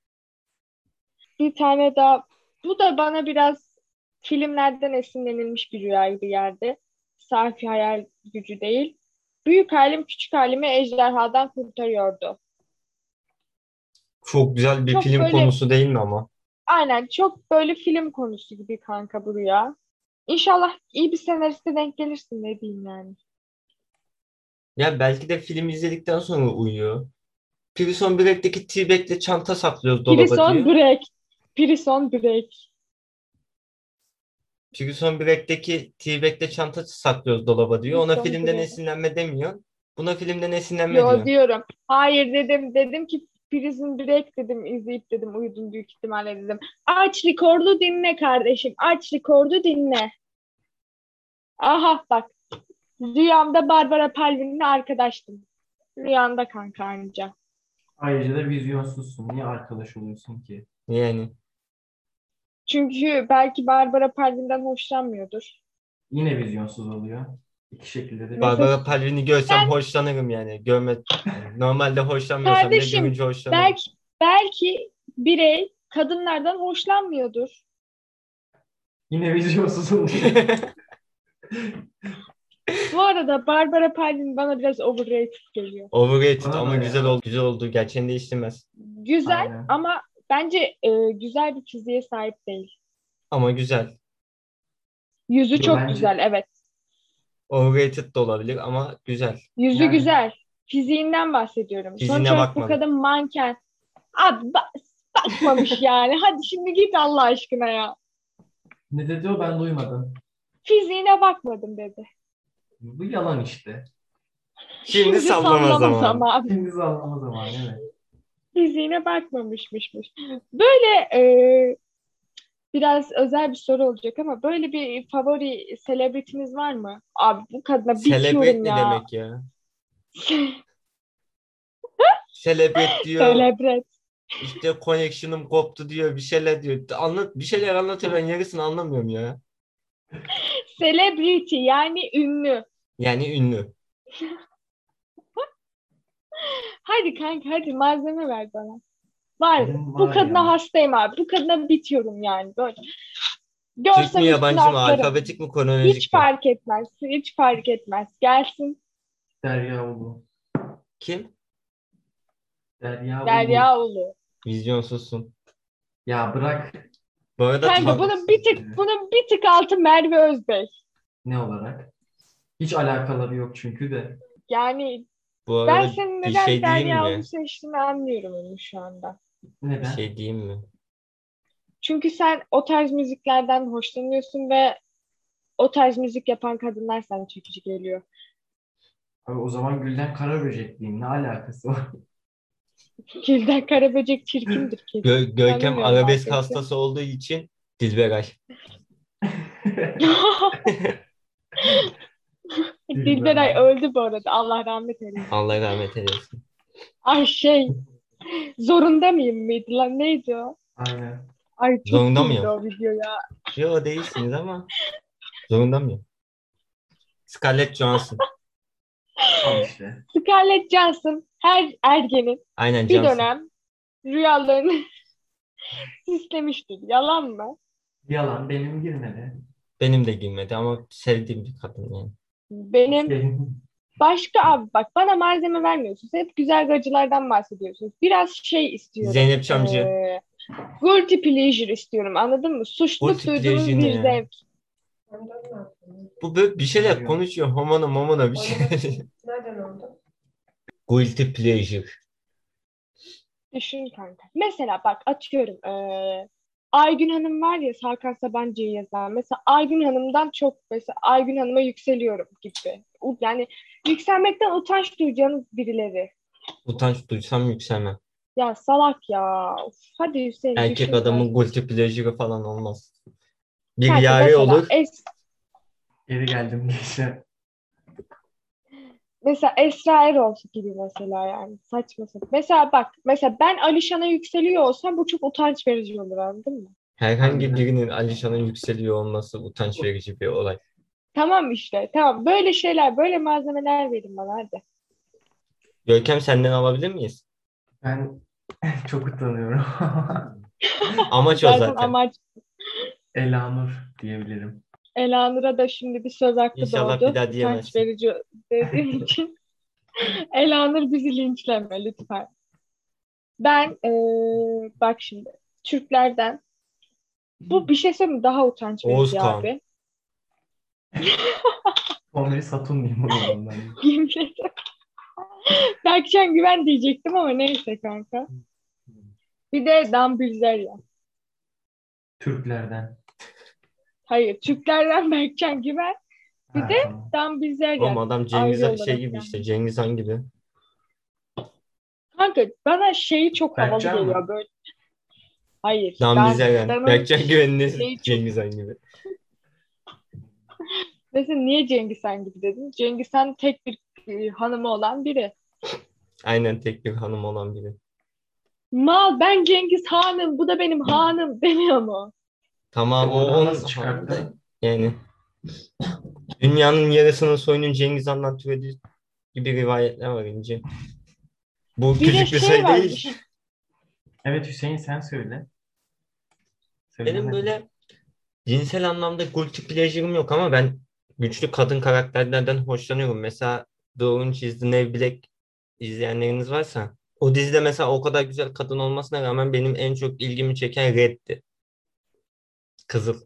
Bir tane daha. Bu da bana biraz filmlerden esinlenilmiş bir rüya gibi geldi. Safi hayal gücü değil. Büyük halim küçük halimi ejderhadan kurtarıyordu. Çok güzel bir Çok film böyle- konusu değil mi ama? Aynen çok böyle film konusu gibi kanka bu rüya. İnşallah iyi bir senariste denk gelirsin ne diyeyim yani. Ya belki de film izledikten sonra uyuyor. Prison Break'teki T-Bag'le çanta saklıyoruz dolaba Prison diyor. Break. Prison Break. Prison Break'teki T-Bag'le çanta saklıyoruz dolaba diyor. Ona Prison filmden Break. esinlenme demiyor. Buna filmden esinlenme Yo diyor. diyorum. Hayır dedim. Dedim ki Prison Break dedim. izleyip dedim. Uyudum büyük ihtimalle dedim. Aç rekordu dinle kardeşim. Aç rekordu dinle. Aha bak. Rüyamda Barbara Palvin'le arkadaştım. Rüyamda kanka anca. Ayrıca da vizyonsuzsun. Niye arkadaş oluyorsun ki? Yani Çünkü belki Barbara Palvin'den hoşlanmıyordur. Yine vizyonsuz oluyor. İki şekilde de. Barbara Palvin'i görsem hoşlanırım yani. Görme yani normalde hoşlanmıyorsam bile Kardeşim, görünce hoşlanırım. Belki belki birey kadınlardan hoşlanmıyordur. Yine vizyonsuz oluyor. Bu arada Barbara Palvin bana biraz overrated geliyor. Overrated ama da güzel ya. oldu. Güzel oldu. Gerçeğini değiştirmez. Güzel Aynen. ama bence e, güzel bir fiziğe sahip değil. Ama güzel. Yüzü çok bence- güzel evet. Overrated de olabilir ama güzel. Yüzü Yani- güzel. Fiziğinden bahsediyorum. Fiziğine Sonuç olarak bu kadın manken. Abi ba- bakmamış yani. Hadi şimdi git Allah aşkına ya. Ne dedi o ben duymadım. Fiziğine bakmadım dedi. Bu yalan işte. Şimdi sallama zamanı. zamanı. Şimdi anlama zamanı evet. Fiziğine bakmamışmışmış. Böyle e, biraz özel bir soru olacak ama böyle bir favori selebritiniz var mı? Abi bu kadına bitiyorum ne ya. demek ya? Celebret diyor. Celebret. İşte connection'ım koptu diyor. Bir şeyler diyor. Anlat, bir şeyler anlatıyor. Ben yarısını anlamıyorum ya. Celebrity yani ünlü. Yani ünlü. Hadi kanka hadi malzeme ver bana. Var. Benim Bu var kadına ya. hastayım abi. Bu kadına bitiyorum yani böyle. Türk Görsem mü üstüne yabancı mı? Alfabetik mi kronolojik Hiç mi? fark etmez. Hiç fark etmez. Gelsin Derya Ulu. Kim? Derya Ulu. Derya Ulu. Vizyonsuzsun. Ya bırak Bu arada Kanka tam- bunun bir tık bunun bir tık altı Merve Özbey. ne olarak? Hiç alakaları yok çünkü de. Yani bu ben arada senin bir neden şey diyeyim Derya mi? Ulu seçtiğini anlıyorum onu şu anda. Bir Neden? şey diyeyim mi? Çünkü sen o tarz müziklerden hoşlanıyorsun ve o tarz müzik yapan kadınlar sana çekici geliyor. Abi o zaman Gülden Karaböcek'liyim. Ne alakası var? Gülden Karaböcek çirkindir kesin. Gö- Görkem Tanımıyorum arabesk hastası olduğu için Dilberay. Dilberay öldü bu arada. Allah rahmet eylesin. Allah rahmet eylesin. Ay şey zorunda mıyım mıydı lan neydi o? Aynen. Ay çok Zorunda mıyım? o video ya. Yo değilsiniz ama zorunda mıyım? Scarlett Johansson. Al işte. Scarlett Johansson her ergenin Aynen bir Johansson. dönem rüyalarını süslemiştir. Yalan mı? Yalan benim girmedi. Benim de girmedi ama sevdiğim bir kadın yani. Benim başka abi bak bana malzeme vermiyorsunuz. Hep güzel gacılardan bahsediyorsunuz. Biraz şey istiyorum. Zeynep Çamcı. Ee, guilty pleasure istiyorum anladın mı? Pleasure ne bir ya? zevk. Bu böyle bir şeyler konuşuyor. Homona momona bir şey. Nereden oldu? Guilty pleasure. Düşün kanka. Mesela bak atıyorum eee Aygün Hanım var ya Hakan Sabancı'yı yazan. Mesela Aygün Hanım'dan çok mesela Aygün Hanım'a yükseliyorum gibi. Yani yükselmekten utanç duyacağınız birileri. Utanç duysam yükselmem. Ya salak ya. Of, hadi Hüseyin Erkek adamın guilty pleasure'ı falan olmaz. Bir yare mesela olur. Es- Geri geldim gençler. Mesela Esra Erol gibi mesela yani saçma sapan. Mesela bak mesela ben Alişan'a yükseliyor olsam bu çok utanç verici olur anladın mı? Herhangi birinin Alişan'ın yükseliyor olması utanç verici bir olay. Tamam işte tamam böyle şeyler böyle malzemeler verin bana hadi. Görkem senden alabilir miyiz? Ben çok utanıyorum. Amaç o Zaten zaten. amaç Elanur diyebilirim. Elanur'a da şimdi bir söz hakkı İnşallah doğdu. bir daha Utanç diyemezsin. verici dediğim için. Elanur bizi linçleme lütfen. Ben eee, bak şimdi Türklerden bu bir şey söyleyeyim mi? Daha utanç verici Oğuzkan. abi. Komedi Satun diyeyim o zaman ben. Yemin ederim. Berkcan Güven diyecektim ama neyse kanka. Bir de Dan Bilzerian. Türklerden. Hayır Türklerden Berkcan Güven, Bir Ha, de tamam. Dan Bilzerian. Ama adam Cengiz şey olarak gibi işte Cengiz Han gibi. Kanka bana şeyi çok havalı mı? geliyor böyle. Hayır. Dan ben- Bilzerian. ben o- Berkcan Güven'in Şeyi çok- Cengiz Han gibi. Mesela niye Cengiz Han gibi dedin? Cengiz Han tek bir e, hanımı olan biri. Aynen tek bir hanım olan biri. Mal ben Cengiz Han'ım bu da benim hanım demiyor mu? Tamam o nasıl çıkarttı? yani dünyanın yarısının soyunun Cengiz Han'dan türediği gibi rivayetler var ince. Bu Bir küçük bir şey var. değil. Evet Hüseyin sen söyle. Benim Söylemedin. böyle cinsel anlamda guilty pleasure'ım yok ama ben güçlü kadın karakterlerden hoşlanıyorum. Mesela The Orange is the New Black izleyenleriniz varsa o dizide mesela o kadar güzel kadın olmasına rağmen benim en çok ilgimi çeken Red'di. Kızıl.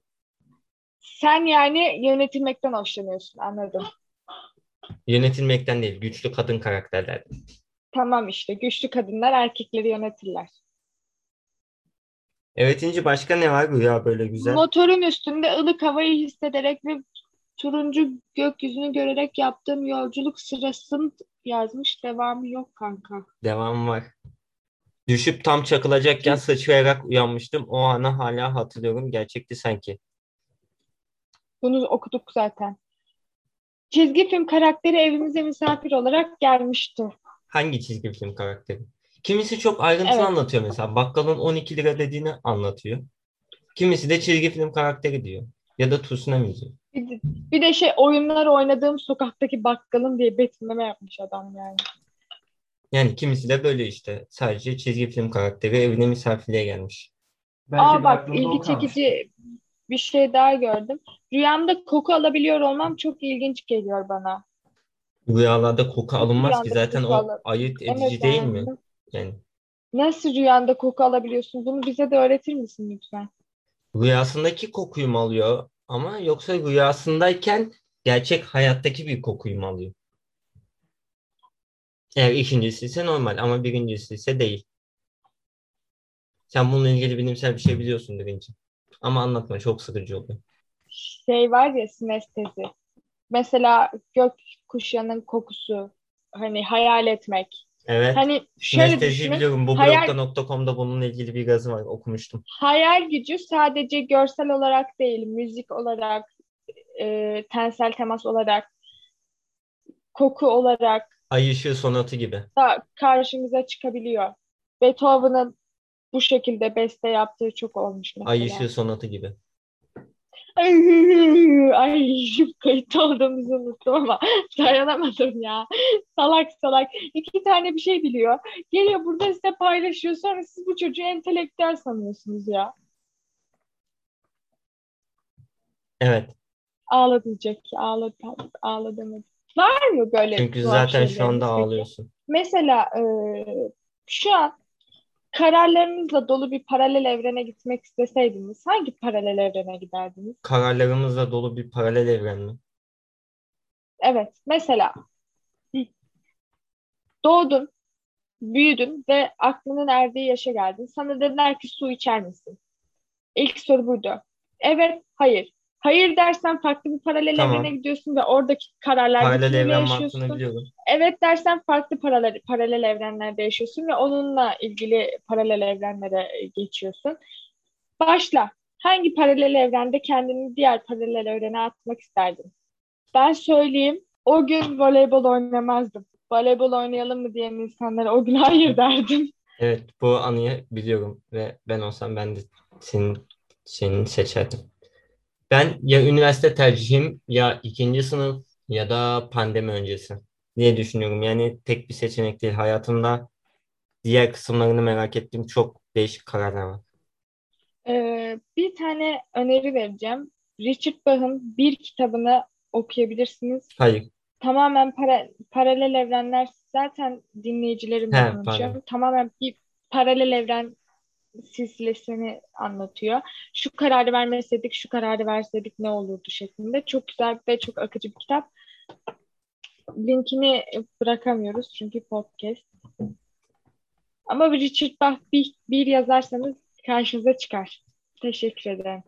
Sen yani yönetilmekten hoşlanıyorsun anladım. Yönetilmekten değil, güçlü kadın karakterlerden. Tamam işte güçlü kadınlar erkekleri yönetirler. Evet İnci başka ne var Rüya böyle güzel? Motorun üstünde ılık havayı hissederek ve turuncu gökyüzünü görerek yaptığım yolculuk sırasında yazmış. Devamı yok kanka. Devam var. Düşüp tam çakılacakken sıçrayarak uyanmıştım. O anı hala hatırlıyorum. Gerçekti sanki. Bunu okuduk zaten. Çizgi film karakteri evimize misafir olarak gelmişti. Hangi çizgi film karakteri? Kimisi çok ayrıntılı Evet. anlatıyor mesela. Bakkalın 12 lira dediğini anlatıyor. Kimisi de çizgi film karakteri diyor. Ya da Tsunami diyor. Bir de, bir de şey oyunlar oynadığım sokaktaki bakkalım diye betimleme yapmış adam yani. Yani kimisi de böyle işte. Sadece çizgi film karakteri evine misafirliğe gelmiş. Belki Aa de bak ilgi çekici bir şey daha gördüm. Rüyamda koku alabiliyor olmam çok ilginç geliyor bana. Rüyalarda koku alınmaz ki Rüyanda zaten koku o alır. ayırt edici Evet değil yani. mi? Yani Nasıl rüyanda koku alabiliyorsun? Bunu bize de öğretir misin lütfen? rüyasındaki kokuyu mu alıyor ama yoksa rüyasındayken gerçek hayattaki bir kokuyu mu alıyor? Eğer ikincisi ise normal ama birincisi ise değil. Sen bununla ilgili bilimsel bir şey biliyorsun birinci. Ama anlatma çok sıkıcı oluyor. Şey var ya sinestezi. Mesela gök kuşağının kokusu. Hani hayal etmek. Evet. Hani şöyle Sinestezi düşünün. biliyorum. Bu Hayal- blogda.com'da bununla ilgili bir yazı var. Okumuştum. Hayal gücü sadece görsel olarak değil, müzik olarak, e, tensel temas olarak, koku olarak Ay ışığı sonatı gibi. da karşımıza çıkabiliyor. Beethoven'ın bu şekilde beste yaptığı çok olmuş mesela. Ay ışığı sonatı gibi. Ay kayıt olduğumuzu unuttum ama dayanamadım ya. Salak salak. İki tane bir şey biliyor. Geliyor burada size paylaşıyor. Sonra siz bu çocuğu entelektüel sanıyorsunuz ya. Evet. Ağla diyecek. Ağla, ağla demedi. Var mı böyle Çünkü zaten şu anda peki? ağlıyorsun. Mesela e, şu an kararlarınızla dolu bir paralel evrene gitmek isteseydiniz hangi paralel evrene giderdiniz? Kararlarımızla dolu bir paralel evren mi? Evet, mesela doğdun, büyüdün ve aklının erdiği yaşa geldin. Sana dediler ki su içer misin? İlk soru buydu. Evet, hayır. Hayır dersen farklı bir paralel Tamam. evrene gidiyorsun ve oradaki kararlar Paralel evren yaşıyorsun. biliyorum. Evet dersen farklı paralel, paralel evrenlerde yaşıyorsun ve onunla ilgili paralel evrenlere geçiyorsun. Başla. Hangi paralel evrende kendini diğer paralel evrene atmak isterdin? Ben söyleyeyim. O gün voleybol oynamazdım. Voleybol oynayalım mı diyen insanlara o gün hayır derdim. Evet bu anıyı biliyorum ve ben olsam ben de senin senin seçerdim. Ben ya üniversite tercihim ya ikinci sınıf ya da pandemi öncesi diye düşünüyorum. Yani tek bir seçenek değil. Hayatımda diğer kısımlarını merak ettiğim çok değişik kararlar var. Ee, bir tane öneri vereceğim. Richard Bach'ın bir kitabını okuyabilirsiniz. Hayır. Tamamen para, paralel evrenler zaten dinleyicilerimle konuşuyorum. Tamamen bir paralel evren silsilesini anlatıyor. Şu kararı vermeseydik, şu kararı verseydik ne olurdu şeklinde. Çok güzel ve çok akıcı bir kitap. Linkini bırakamıyoruz çünkü podcast. Ama Richard Bach bir, bir yazarsanız karşınıza çıkar. Teşekkür ederim.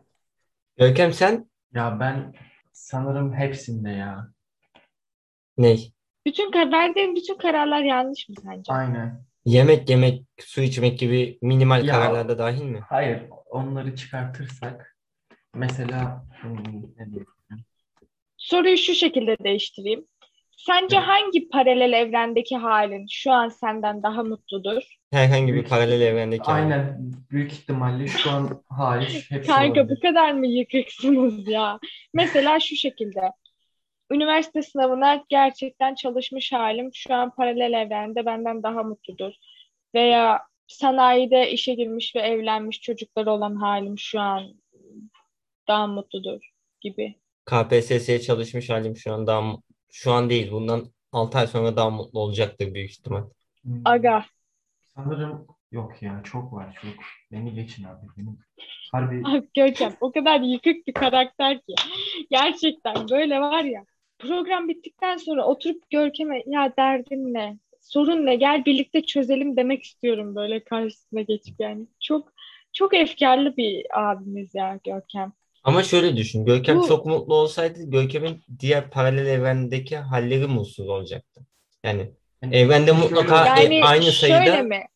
Görkem sen Ya ben sanırım hepsinde ya. ney? Bütün kar verdiğin bütün kararlar yanlış mı sence? Aynen. Yemek yemek, su içmek gibi minimal Ya. kararlarda dahil mi? Hayır, onları çıkartırsak mesela hmm, ne diyeyim? Soruyu şu şekilde değiştireyim. Sence Evet. hangi paralel evrendeki halin şu an senden daha mutludur? Herhangi bir Büyük- paralel evrendeki hali. Aynen büyük ihtimalle şu an hariç hepsi Kanka bu olabilir. kadar mı yıkıksınız ya? Mesela şu şekilde. Üniversite sınavına gerçekten çalışmış halim şu an paralel evrende benden daha mutludur. Veya sanayide işe girmiş ve evlenmiş çocukları olan halim şu an daha mutludur gibi. KPSS'ye çalışmış halim şu an daha şu an değil. Bundan 6 ay sonra daha mutlu olacaktır büyük ihtimal. Hmm, Aga. Sanırım yok ya çok var çok. Beni geçin abi. Benim harbi Abi Görkem o kadar yıkık bir karakter ki. Gerçekten böyle var ya. Program bittikten sonra oturup Görkem'e ya derdin ne? Sorun ne? Gel birlikte çözelim demek istiyorum böyle karşısına geçip yani. Çok çok efkarlı bir abimiz ya Görkem. Ama şöyle düşün. Görkem Bu- çok mutlu olsaydı Görkem'in diğer paralel evrendeki halleri mutsuz olacaktı. Yani evrende mutlaka e, Yani aynı şöyle sayıda mi?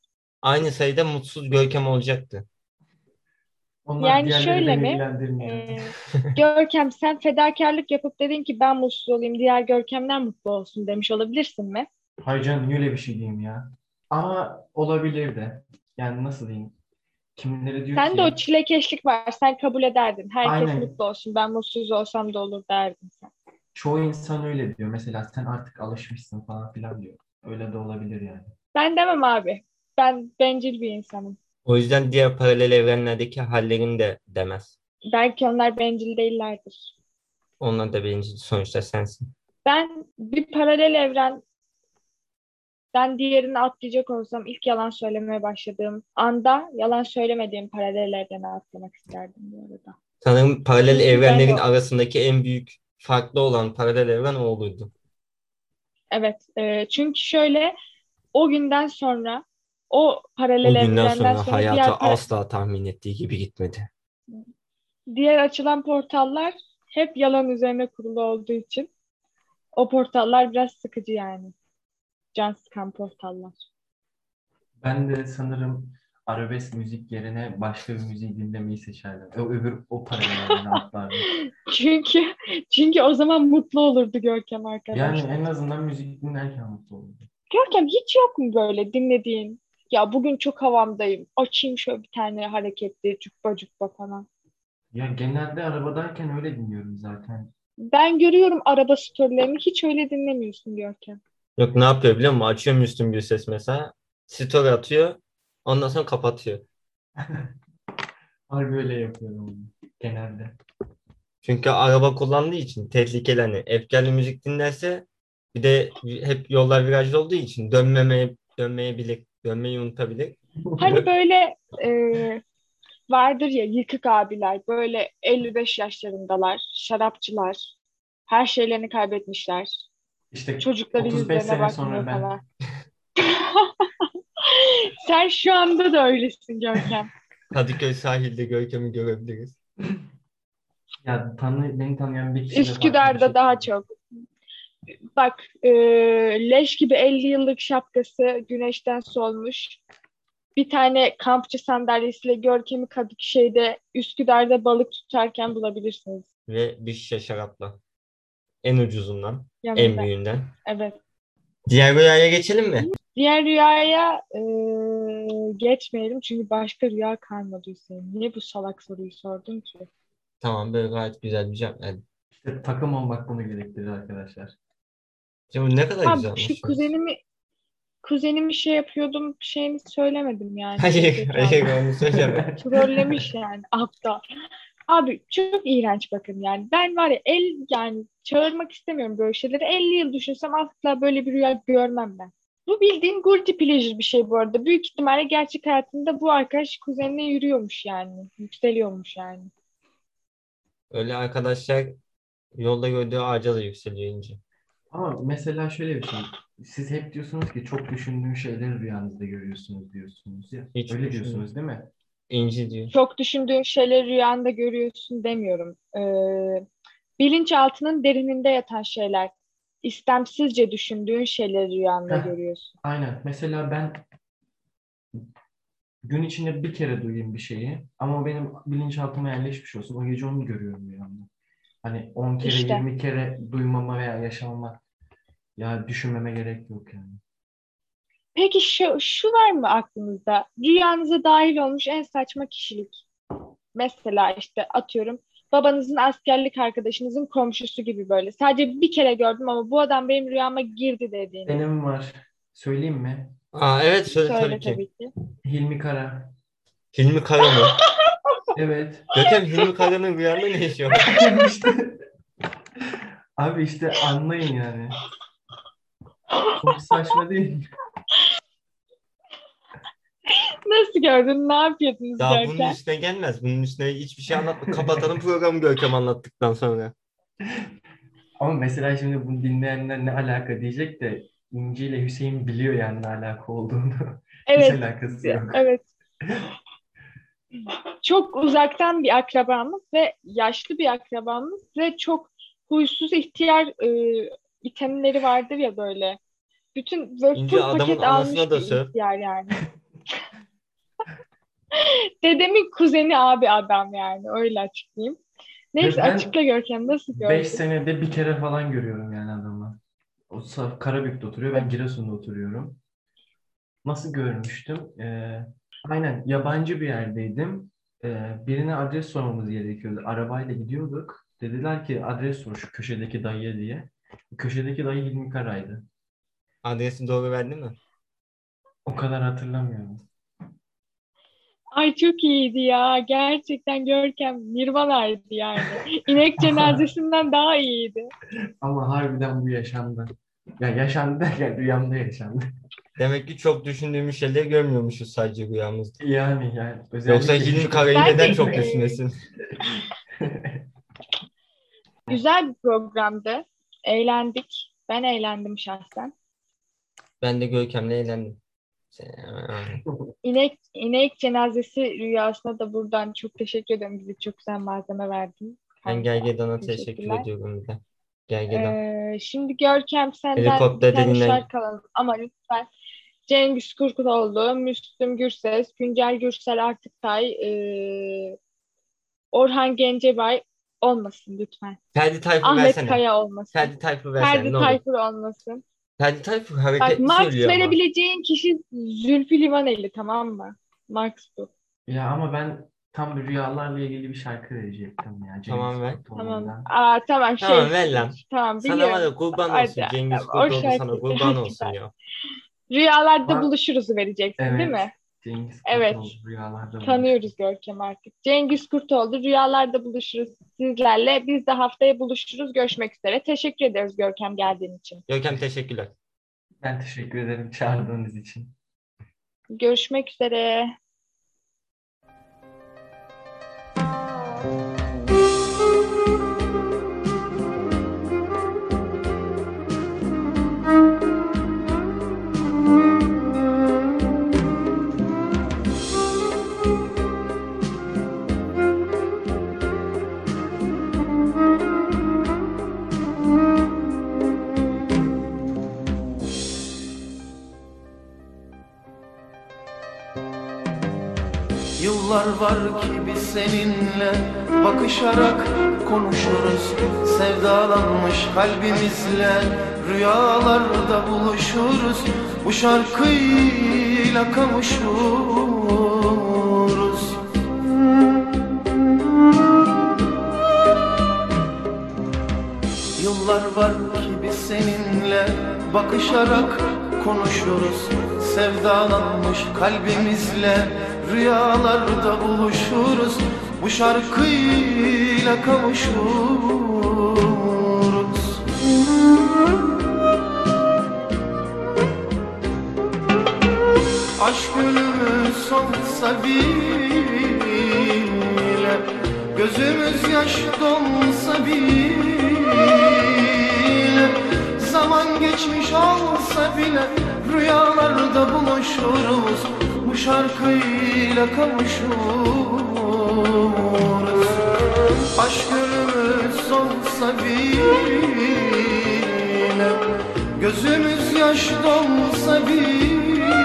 aynı sayıda mutsuz Görkem olacaktı. Onlar Yani şöyle mi? Ee, Görkem sen fedakarlık yapıp dedin ki ben mutsuz olayım, diğer Görkemler mutlu olsun demiş olabilirsin mi? Hayır canım öyle bir şey diyeyim ya. Ama olabilir de. Yani nasıl diyeyim? Kimileri diyor Sen ki de o çilekeşlik var. Sen kabul ederdin. Herkes Aynen. mutlu olsun. Ben mutsuz olsam da olur derdin sen. çoğu insan öyle diyor. Mesela sen artık alışmışsın falan filan diyor. Öyle de olabilir yani. Ben demem abi. Ben bencil bir insanım. O yüzden diğer paralel evrenlerdeki hallerini de demez. Belki onlar bencil değillerdir. Onlar da bencil sonuçta sensin. Ben bir paralel evren ben diğerini atlayacak olsam ilk yalan söylemeye başladığım anda yalan söylemediğim paralel evrene atlamak isterdim bu arada. Sanırım paralel evrenlerin arasındaki en büyük farklı olan paralel evren o olurdu. Evet. e, çünkü şöyle o günden sonra o paralel O günden sonra sonra hayatı diğer, asla tahmin ettiği gibi gitmedi. diğer açılan portallar hep yalan üzerine kurulu olduğu için o portallar biraz sıkıcı yani. Can sıkan portallar. Ben de sanırım arabesk müzik yerine başka bir müziği dinlemeyi seçerdim. O öbür o paralellerden atlardım. Çünkü çünkü o zaman mutlu olurdu Görkem arkadaş. Yani en azından müzik dinlerken mutlu olurdum. Görkem hiç yok mu böyle dinlediğin? Ya bugün çok havamdayım. Açayım şöyle bir tane hareketli cuppa cuppa falan. Ya genelde arabadayken öyle dinliyorum zaten. Ben görüyorum araba storylerini hiç öyle dinlemiyorsun Görkem. Yok ne yapıyor biliyor musun? Açıyor Müslüm Gürses mesela. Story atıyor. Ondan sonra kapatıyor. Harbi öyle yapıyorum onu genelde. Çünkü araba kullandığı için tehlikeli hani efkarlı müzik dinlerse bir de hep yollar virajlı olduğu için dönmemeye dönmeyebilir. Dönmeyi unutabilir. Hani böyle e, vardır ya yıkık abiler böyle 55 yaşlarındalar, şarapçılar, her şeylerini kaybetmişler. İşte Çocukları 35 yüzlerine sene sonra ben. falan. Sen şu anda da öylesin Görkem. Kadıköy sahilde Görkem'i görebiliriz. Ya tanı, beni tanıyan bir kişi Üsküdar'da şey daha çok. Bak e, leş gibi 50 yıllık şapkası güneşten solmuş. bir tane kampçı sandalyesiyle Görkem'i Kadıköy'de Üsküdar'da balık tutarken bulabilirsiniz. Ve bir şişe şarapla. En ucuzundan, en Yanında. büyüğünden. Evet. Diğer rüyaya geçelim mi? Diğer rüyaya e, geçmeyelim çünkü başka rüya kalmadı Hüseyin. Niye bu salak soruyu sordun ki? Tamam böyle gayet güzel bir cevap verdim. İşte takım olmak bunu gerektirir arkadaşlar. Şimdi ne kadar Abi güzelmiş. şu kuzenimi kuzenimi şey yapıyordum şeyini söylemedim yani. Hayır, hayır onu söyleme. Trollemiş yani aptal. Abi çok iğrenç bakın yani. Ben var ya el yani çağırmak istemiyorum böyle şeyleri. 50 yıl düşünsem asla böyle bir rüya görmem ben. Bu bildiğin guilty pleasure bir şey bu arada. Büyük ihtimalle gerçek hayatında bu arkadaş kuzenine yürüyormuş yani. Yükseliyormuş yani. Öyle arkadaşlar yolda gördüğü ağaca da yükseliyor ince. Ama mesela şöyle bir şey. Siz hep diyorsunuz ki çok düşündüğün şeyleri rüyanızda görüyorsunuz diyorsunuz ya. Hiç Öyle düşünmüyorum. diyorsunuz değil mi? İnci diyor. Çok düşündüğün şeyleri rüyanda görüyorsun demiyorum. Ee, bilinçaltının derininde yatan şeyler. İstemsizce düşündüğün şeyleri rüyanda Heh. görüyorsun. Aynen. Mesela ben gün içinde bir kere duyayım bir şeyi ama benim bilinçaltıma yerleşmiş olsun. O gece onu görüyorum rüyamda. Hani 10 kere İşte. 20 kere duymama veya yaşamama ya düşünmeme gerek yok yani. Peki şu, şu var mı aklınızda? Rüyanıza dahil olmuş en saçma kişilik. Mesela işte atıyorum babanızın askerlik arkadaşınızın komşusu gibi böyle. Sadece bir kere gördüm ama bu adam benim rüyama girdi dediğini. Benim var. Söyleyeyim mi? Aa evet söyle Söyle tabii ki. tabii ki. Hilmi Kara. Hilmi Kara mı? Evet. Gökhan Hilmi Kara'nın rüyanda ne işi var? Abi işte anlayın yani. Çok saçma değil mi? Nasıl gördün? Ne yapıyordunuz Daha bunun Görkem? üstüne gelmez. Bunun üstüne hiçbir şey anlatma. Kapatalım programı Görkem anlattıktan sonra. Ama mesela şimdi bunu dinleyenler ne alaka diyecek de İnci ile Hüseyin biliyor yani ne alaka olduğunu. Hiç Evet. alakası yok. Evet. Çok uzaktan bir akrabamız ve yaşlı bir akrabamız ve çok huysuz ihtiyar e, itemleri vardır ya böyle. Bütün böyle İnce full adamın paket anasına almış da bir söv. ihtiyar yani. Dedemin kuzeni abi adam yani öyle açıklayayım. Neyse ben açıkla Görkem nasıl gördün? 5 senede bir kere falan görüyorum yani adamı. O Karabük'te oturuyor. Ben Giresun'da oturuyorum. Nasıl görmüştüm? Ee, aynen yabancı bir yerdeydim. Ee, birine adres sormamız gerekiyordu. Arabayla gidiyorduk. Dediler ki adres sor şu köşedeki dayıya diye. Köşedeki dayı Hilmi Kara'ydı. Adresi doğru verdi mi? O kadar hatırlamıyorum. Ay çok iyiydi ya. Gerçekten Görkem Nirvana'ydı yani. İnek cenazesinden daha iyiydi. Ama harbiden bu yaşandı. Ya yaşandı derken rüyamda yaşandı. Demek ki çok düşündüğümüz şeyleri görmüyormuşuz sadece rüyamızda. Yani yani Yoksa özellikle Hilmi Kara'yı neden de- çok düşünmesin? Güzel bir programdı. Eğlendik. Ben eğlendim şahsen. Ben de Görkem'le eğlendim. İnek, inek cenazesi rüyasına da buradan çok teşekkür ederim. Bize çok güzel malzeme verdin. Ben Gergedan'a teşekkür ediyorum bir de. Gergedan. Ee, şimdi Görkem senden Helikopter bir tane şarkı alalım. Ama lütfen Cengiz Kurkuloğlu, Müslüm Gürses, Güncel Gürsel Artıktay, ee, Orhan Gencebay olmasın lütfen. Ferdi Tayfur Ahmet versene. Kaya olmasın. Ferdi Tayfur versene Ferdi. Tayfur olmasın. Ferdi Tayfur Bak Max söylüyor ama. verebileceğin kişi Zülfü Livaneli tamam mı? Max bu. Ya ama ben tam bir rüyalarla ilgili bir şarkı verecektim ya. Tamam, Cengiz ver. Kurtoğlu'ndan. Tamam. Aa tamam şey. Tamam, ver lan. Tamam Sana biliyorum. var ya kurban Hadi, olsun. Cengiz tamam, o Kurtoğlu sana kurban olsun ya. Rüyalarda Var. buluşuruzu vereceksin Evet. değil mi? Cengiz Evet. Kurtoğlu rüyalarda var. Tanıyoruz Görkem artık. Cengiz Kurtoğlu rüyalarda buluşuruz sizlerle. Biz de haftaya buluşuruz. Görüşmek üzere. Teşekkür ederiz Görkem geldiğin için. Görkem teşekkürler. Ben teşekkür ederim çağırdığınız için. Görüşmek üzere. Var ki biz seninle. Bakışarak konuşuruz. Sevdalanmış kalbimizle. Rüyalarda buluşuruz. Bu şarkıyla kavuşuruz. Yıllar var ki biz seninle. Bakışarak konuşuruz. Sevdalanmış kalbimizle rüyalarda buluşuruz Bu şarkıyla kavuşuruz. Aşk gönlümüz solsa bile Gözümüz yaş dolsa bile Zaman geçmiş olsa bile Rüyalarda buluşuruz Bu şarkıyla kavuşuruz Aşk gönlümüz solsa bile Gözümüz yaş dolsa bile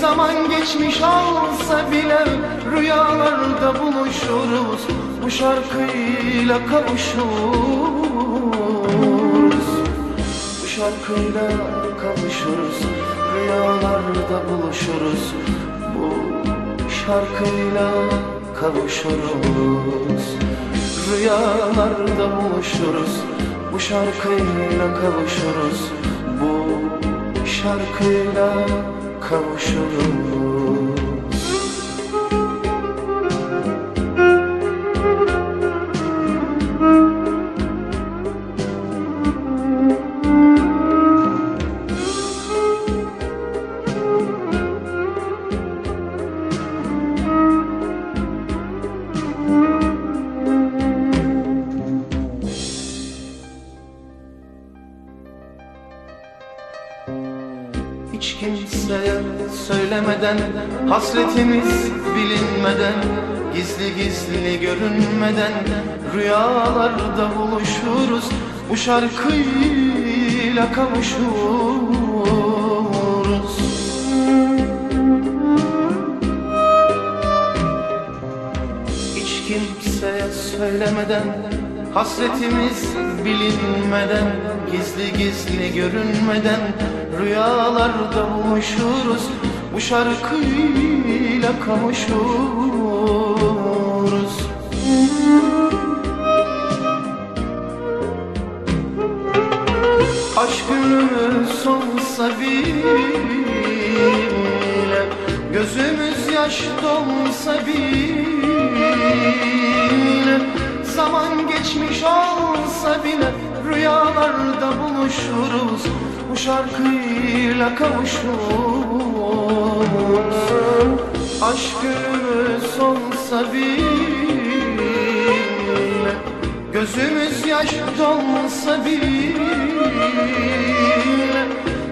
Zaman geçmiş olsa bile Rüyalarda buluşuruz. Bu şarkıyla kavuşuruz. Bu şarkıyla kavuşuruz Rüyalarda buluşuruz. Bu şarkıyla kavuşuruz. Rüyalarda buluşuruz. Bu şarkıyla kavuşuruz. Bu şarkıyla kavuşuruz görünmeden Rüyalarda buluşuruz Bu şarkıyla kavuşuruz. Hiç kimseye söylemeden Hasretimiz bilinmeden Gizli gizli görünmeden Rüyalarda buluşuruz Bu şarkıyla kavuşuruz Aşk gönlümüz olsa bile Gözümüz yaş dolsa bile Zaman geçmiş olsa bile Rüyalarda buluşuruz Bu şarkıyla kavuşuruz. Aşk gönlümüz olsa bile Gözümüz yaş dolsa bile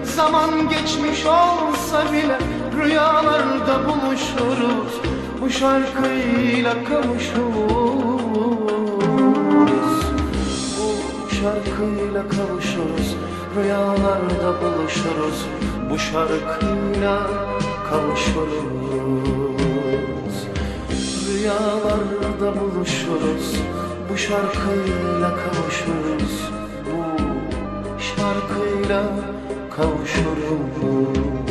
Zaman geçmiş olsa bile Rüyalarda buluşuruz Bu şarkıyla kavuşuruz. Bu şarkıyla kavuşuruz Rüyalarda buluşuruz Bu şarkıyla kavuşuruz. Rüyalarda buluşuruz Bu şarkıyla kavuşuruz. Bu şarkıyla kavuşuruz